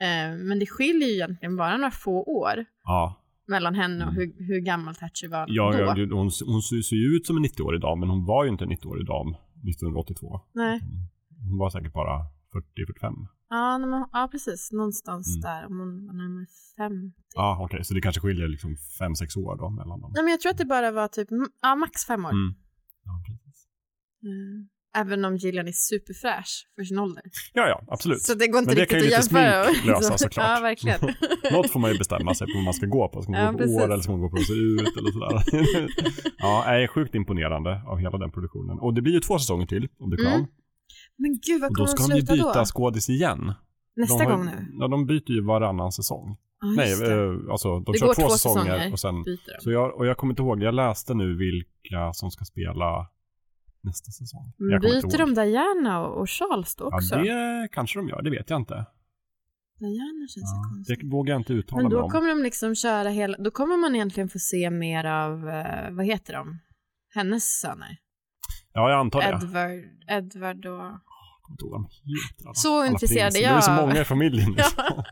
Eh, men det skiljer ju egentligen bara några få år Ja, mellan henne och Mm. hur, hur gammal Thatcher var ja, då. ja hon, hon ser ser ju ut som en 90-årig dam, men hon var ju inte en 90-årig dam 1982. Nej. Hon var säkert bara 40-45. Ja, men, ja, precis. Någonstans Mm. där, om hon var närmare 50. Ja, okej, så det kanske skiljer liksom 5-6 år då mellan dem. Nej, men jag tror att det bara var typ, ja, max fem år. Mm. Ja, precis. Mm. Även om Gillian är superfräsch för sin ålder. Ja, ja, absolut. Så det går inte Men det riktigt kan ju att lite jämföra. smink lösa såklart. Ja, verkligen. Något får man ju bestämma sig på vad man ska gå på. Ska man Ja, gå på precis. år eller ska man gå på att se ut eller sådär. ja, är sjukt imponerande av hela den produktionen. Och det blir ju två säsonger till om The Crown. Mm. Men gud, vad Och kommer då de ska de ju byta då? skådis igen. Nästa har, gång nu? Ja, de byter ju varannan säsong. Ja, Nej, det. eh, alltså de det kör två, säsonger, och sen... byter de. Så jag, och jag kommer inte ihåg, jag läste nu vilka som ska spela nästa säsong. Men Men byter de Diana och, och Charles då också? Ja, det kanske de gör, det vet jag inte. Diana känns Ja, konstigt. det vågar jag inte uttala Men mig då om. kommer de liksom köra hela, då kommer man egentligen få se mer av, eh, vad heter de? Hennes söner. Ja, jag antar det. Edward, Edward och... Jag kommer inte ihåg vad de heter. alla- Så alla intresserad prinsar. är Det är så jag. många i familjen. Ja. Liksom.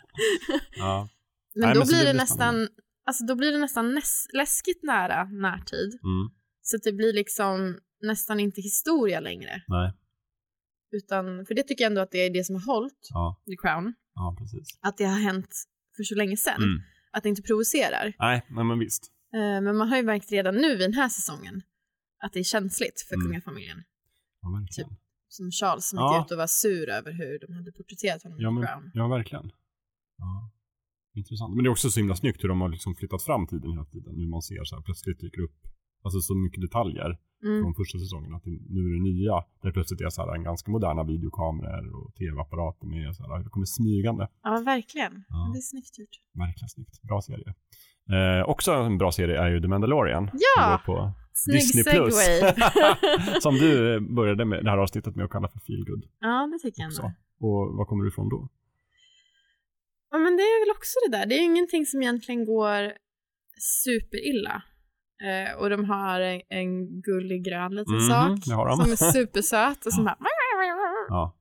ja. Men Nej, då men blir det det, nästan, spännande. alltså då blir det nästan näs, läskigt nära närtid. Mm. Så det blir liksom nästan inte historia längre. Nej. Utan, för det tycker jag ändå att det är det som har hållit Ja, The Crown. ja precis. Att det har hänt för så länge sedan. Mm. Att det inte provocerar. Nej, men, men visst. Eh, Men man har ju märkt redan nu i den här säsongen att det är känsligt för Mm. kungafamiljen. Ja, verkligen. Som Charles som Ja. gick ut och var sur över hur de hade porträtterat honom Ja, men, Crown. ja verkligen. Ja. Intressant. Men det är också så himla snyggt hur de har liksom flyttat fram tiden hela tiden. Nu man ser så här plötsligt dyker upp alltså så mycket detaljer Mm. från första säsongen. Att nu är det nya. Där plötsligt är så här en ganska moderna videokameror och tv-apparater med så här, det kommer smygande. Ja, verkligen. Ja. Det är snyggt gjort. Verkligen snyggt. Bra serie. Eh, också en bra serie är ju The Mandalorian. Ja! På Snygg Disney Plus. som du började med det här avsnittet med att kalla för feelgood. ja, det tycker jag också. ändå. Och var kommer du ifrån då? Ja, men det är väl också det där. Det är ju ingenting som egentligen går superilla. Eh, och de har en, en gullig grön liten Mhm, sak som är supersöt och som bara... Ja.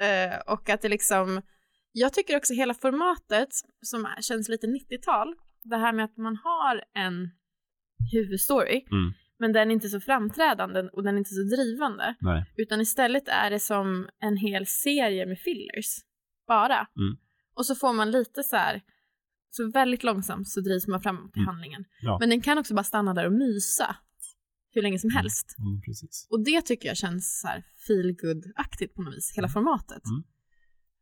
Eh, och att det liksom... Jag tycker också hela formatet som känns lite 90-tal, det här med att man har en huvudstory, Mm. men den är inte så framträdande och den är inte så drivande, Nej. utan istället är det som en hel serie med fillers, bara. Mm. Och så får man lite så här, så väldigt långsamt så drivs man framåt i Mm. handlingen. Ja. Men den kan också bara stanna där och mysa hur länge som helst. Mm. Och det tycker jag känns så här feel aktigt på något vis, hela formatet.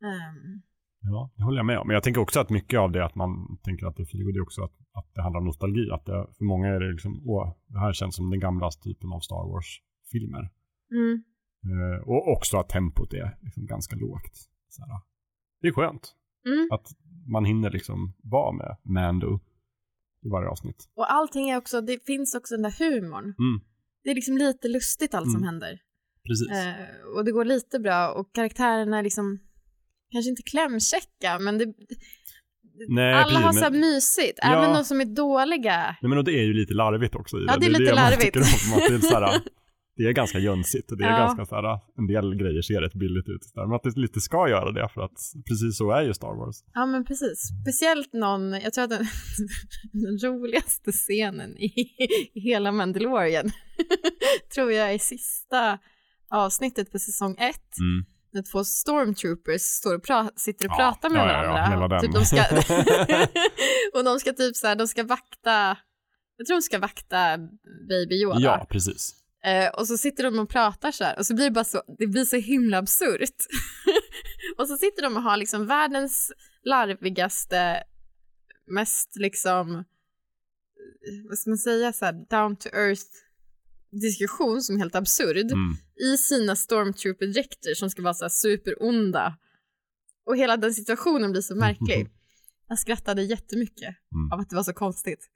Mm. Ja, det håller jag med om. Men jag tänker också att mycket av det att man tänker att det är feelgood är också att, att det handlar om nostalgi. Att det, för många är det liksom, åh, det här känns som den gamla typen av Star Wars-filmer. mm, Eh, och också att tempot är liksom ganska lågt. Så här, det är skönt mm. att man hinner liksom vara med Mando i varje avsnitt. Och allting är också, det finns också den där humorn. Mm. Det är liksom lite lustigt allt som Mm. händer. Precis. Eh, och det går lite bra och karaktärerna är liksom, kanske inte klämkäcka, men det, Nej, alla precis, har men- så här mysigt. Ja. Även de som är dåliga. Nej, men det är ju lite larvigt också i Ja, det är lite man larvigt. tycker om, det, är så här, det är ganska jönsigt och det är Ja. ganska så här, en del grejer ser rätt billigt ut. Men att det lite ska göra det för att precis så är ju Star Wars. Ja men precis. Speciellt någon, jag tror att den, den roligaste scenen i, i hela Mandalorian tror jag är sista avsnittet på säsong ett. När två stormtroopers står och pra- sitter och Ja, pratar med ja, ja, ja, varandra. den. Typ de ska, och de ska typ så här, de ska vakta, jag tror de ska vakta Baby Yoda. Ja, precis. Eh, och så sitter de och pratar så här och så blir det bara så, det blir så himla absurt. och så sitter de och har liksom världens larvigaste, mest liksom, eh, vad ska man säga, så här down to earth diskussion som är helt absurd Mm. i sina stormtrooper-dräkter som ska vara så här superonda. Och hela den situationen blir så märklig. Jag skrattade jättemycket Mm. av att det var så konstigt.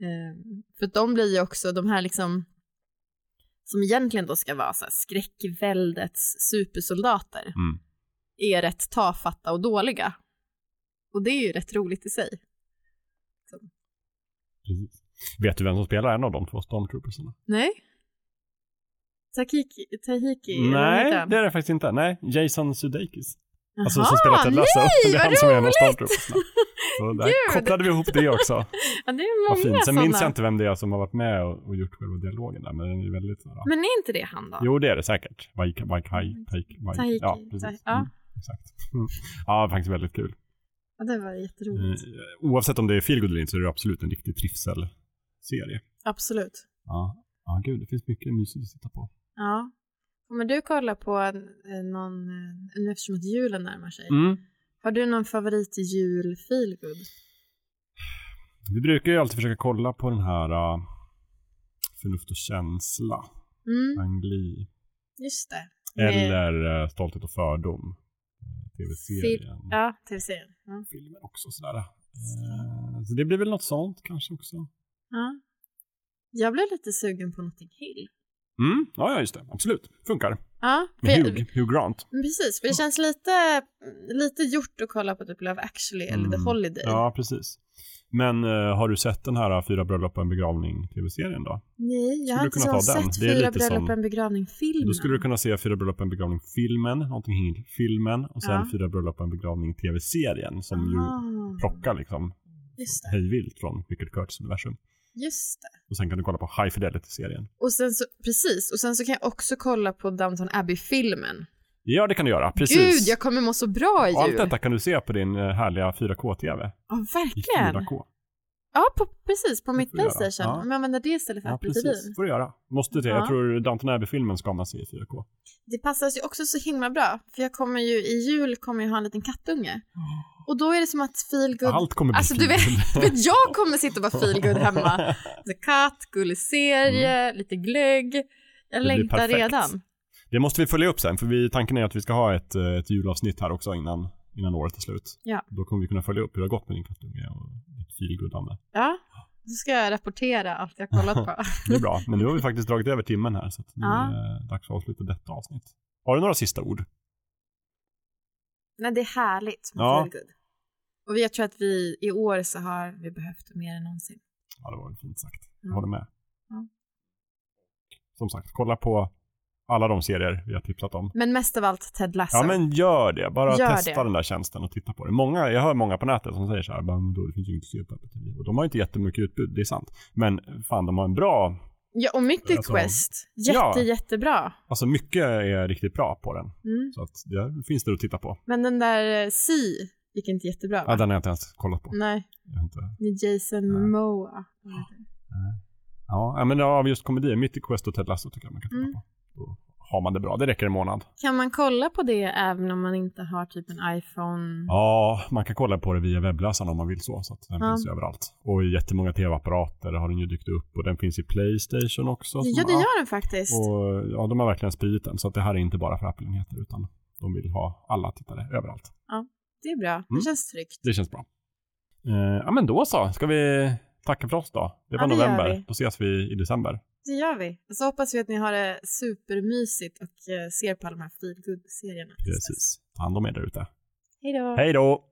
Eh, för de blir ju också de här liksom som egentligen då ska vara så här skräckväldets supersoldater Mm. är rätt tafatta och dåliga. Och det är ju rätt roligt i sig. Precis. Vet du vem som spelar en av de två stormtroopersarna? Nej? Takiki, Tahiki? Nej, det är det faktiskt inte. Nej, Jason Sudeikis. Alltså Jaha, som spelar Ted Lasso. nej, det är han som är en av stormtroopersarna. Så där Gud. kopplade vi ihop det också. Ja, det är många fint. Sen minns jag inte vem det är som har varit med och, och gjort själva dialogen där, men den är väldigt sådär. Men är inte det han då? Jo, det är det säkert. Waik, Waik, Hai, Taik, Waik. Tahiki, Ja, precis. ja. Mm, exakt. Mm. Ja, faktiskt väldigt kul. Ja, det var jätteroligt. Eh, oavsett om det är feelgood eller inte så är det absolut en riktig trivselserie. Absolut. Ja. ja, gud, det finns mycket mysigt att titta på. Ja. Kommer du kolla på någon, nu eftersom att julen närmar sig, Mm. har du någon favorit jul feelgood? Vi brukar ju alltid försöka kolla på den här uh, Förnuft och känsla, Mm, Ang Lee. just det. Eller uh, Stolthet och fördom, eh, tv-serien. Fil- Ja, tv-serien. Ja. Filmen också sådär. Eh, så det blir väl något sånt kanske också. Ja. Jag blev lite sugen på Notting Hill. Mm, ja, ja, just det. Absolut. Funkar. Ja, Med jag, Hugh, Hugh Grant. men precis. För det känns lite, lite gjort att kolla på typ Love actually eller The Mm. Holiday. Ja, precis. Men eh, har du sett den här Fyra bröllop och en begravning tv-serien då? Nej, jag har inte kunna så ta den? sett Fyra bröllop och en begravning-filmen. Då skulle du kunna se Fyra bröllop och en begravning filmen, Någonting Hill-filmen och sen Ja. Fyra bröllop och en begravning tv-serien som ju Ah, plockar liksom hejvilt från Richard Curtis universum. Just det. Och sen kan du kolla på High Fidelity-serien. Och sen så, precis, och sen så kan jag också kolla på Downton Abbey-filmen. Ja, det kan du göra. Precis. Gud, jag kommer må så bra i Och allt jul. detta kan du se på din eh, härliga 4K-tv. Ja, I verkligen. 4K. Ja, på, precis, på mitt. Playstation. Ja. Om jag använder det istället för Ja, Apple precis. TV. får du göra. Måste det. Ja. Jag tror Downton Abbey-filmen ska man se i 4K. Det passar ju också så himla bra, för jag kommer ju i jul kommer jag ha en liten kattunge. Och då är det som att feelgood... Allt kommer bli Alltså du vet, du vet, jag kommer sitta och vara feelgood hemma. Lite katt, gullig serie, lite glögg. Jag Mm. blir längtar redan. Det måste vi följa upp sen, för vi, tanken är att vi ska ha ett, eh, ett julavsnitt här också innan, innan året är slut. Ja. Då kommer vi kunna följa upp hur det har gått med din kattunge och ditt feelgoodande. Ja, då ska jag rapportera allt jag kollat på. Det är bra, men nu har vi faktiskt dragit över timmen här, så nu Ja. är det dags att avsluta detta avsnitt. Har du några sista ord? Nej, det är härligt med Ja. feelgood. Och jag tror att vi i år så har vi behövt mer än någonsin. Ja, det var väl fint sagt. Jag Ja. håller med. Ja. Som sagt, kolla på alla de serier vi har tipsat om. Men mest av allt Ted Lasso. Ja, men gör det. Bara Gör testa det. den där tjänsten och titta på det. Många, jag hör många på nätet som säger så här, "Men då, det finns ju inget att se på Apple TV. Och de har inte jättemycket utbud, det är sant. Men fan, de har en bra, Ja, och Mythic Alltså, Quest. Jätte, ja. jättebra. alltså mycket är riktigt bra på den. Mm. Så att det finns det att titta på. Men den där eh, Sea gick inte jättebra, va? Ja, den har jag inte ens kollat på. Nej, inte, med Jason. Momoa. ja, ja, men av just komedier, Mythic Quest och Ted Lasso tycker jag man kan titta Mm. på. Då har man det bra. Det räcker en månad. Kan man kolla på det även om man inte har typ en iPhone? Ja, man kan kolla på det via webbläsaren om man vill så. Så att den Ja. finns ju överallt. Och i jättemånga tv-apparater har den ju dykt upp. Och den finns i Playstation också. Ja, det gör den faktiskt. Och ja, de har verkligen spridit den. Så att det här är inte bara för Apple-enheter utan de vill ha alla tittare överallt. Det är bra. Mm. Det känns tryggt. Det känns bra. Eh, ja, men då så. Ska vi tacka för oss då? Det var Ja, det november. Då ses vi i december. Det gör vi. Och så hoppas vi att ni har det supermysigt och eh, ser på alla de här feelgood-serierna. Precis. Ta hand om er där ute. Hej då! Hej då!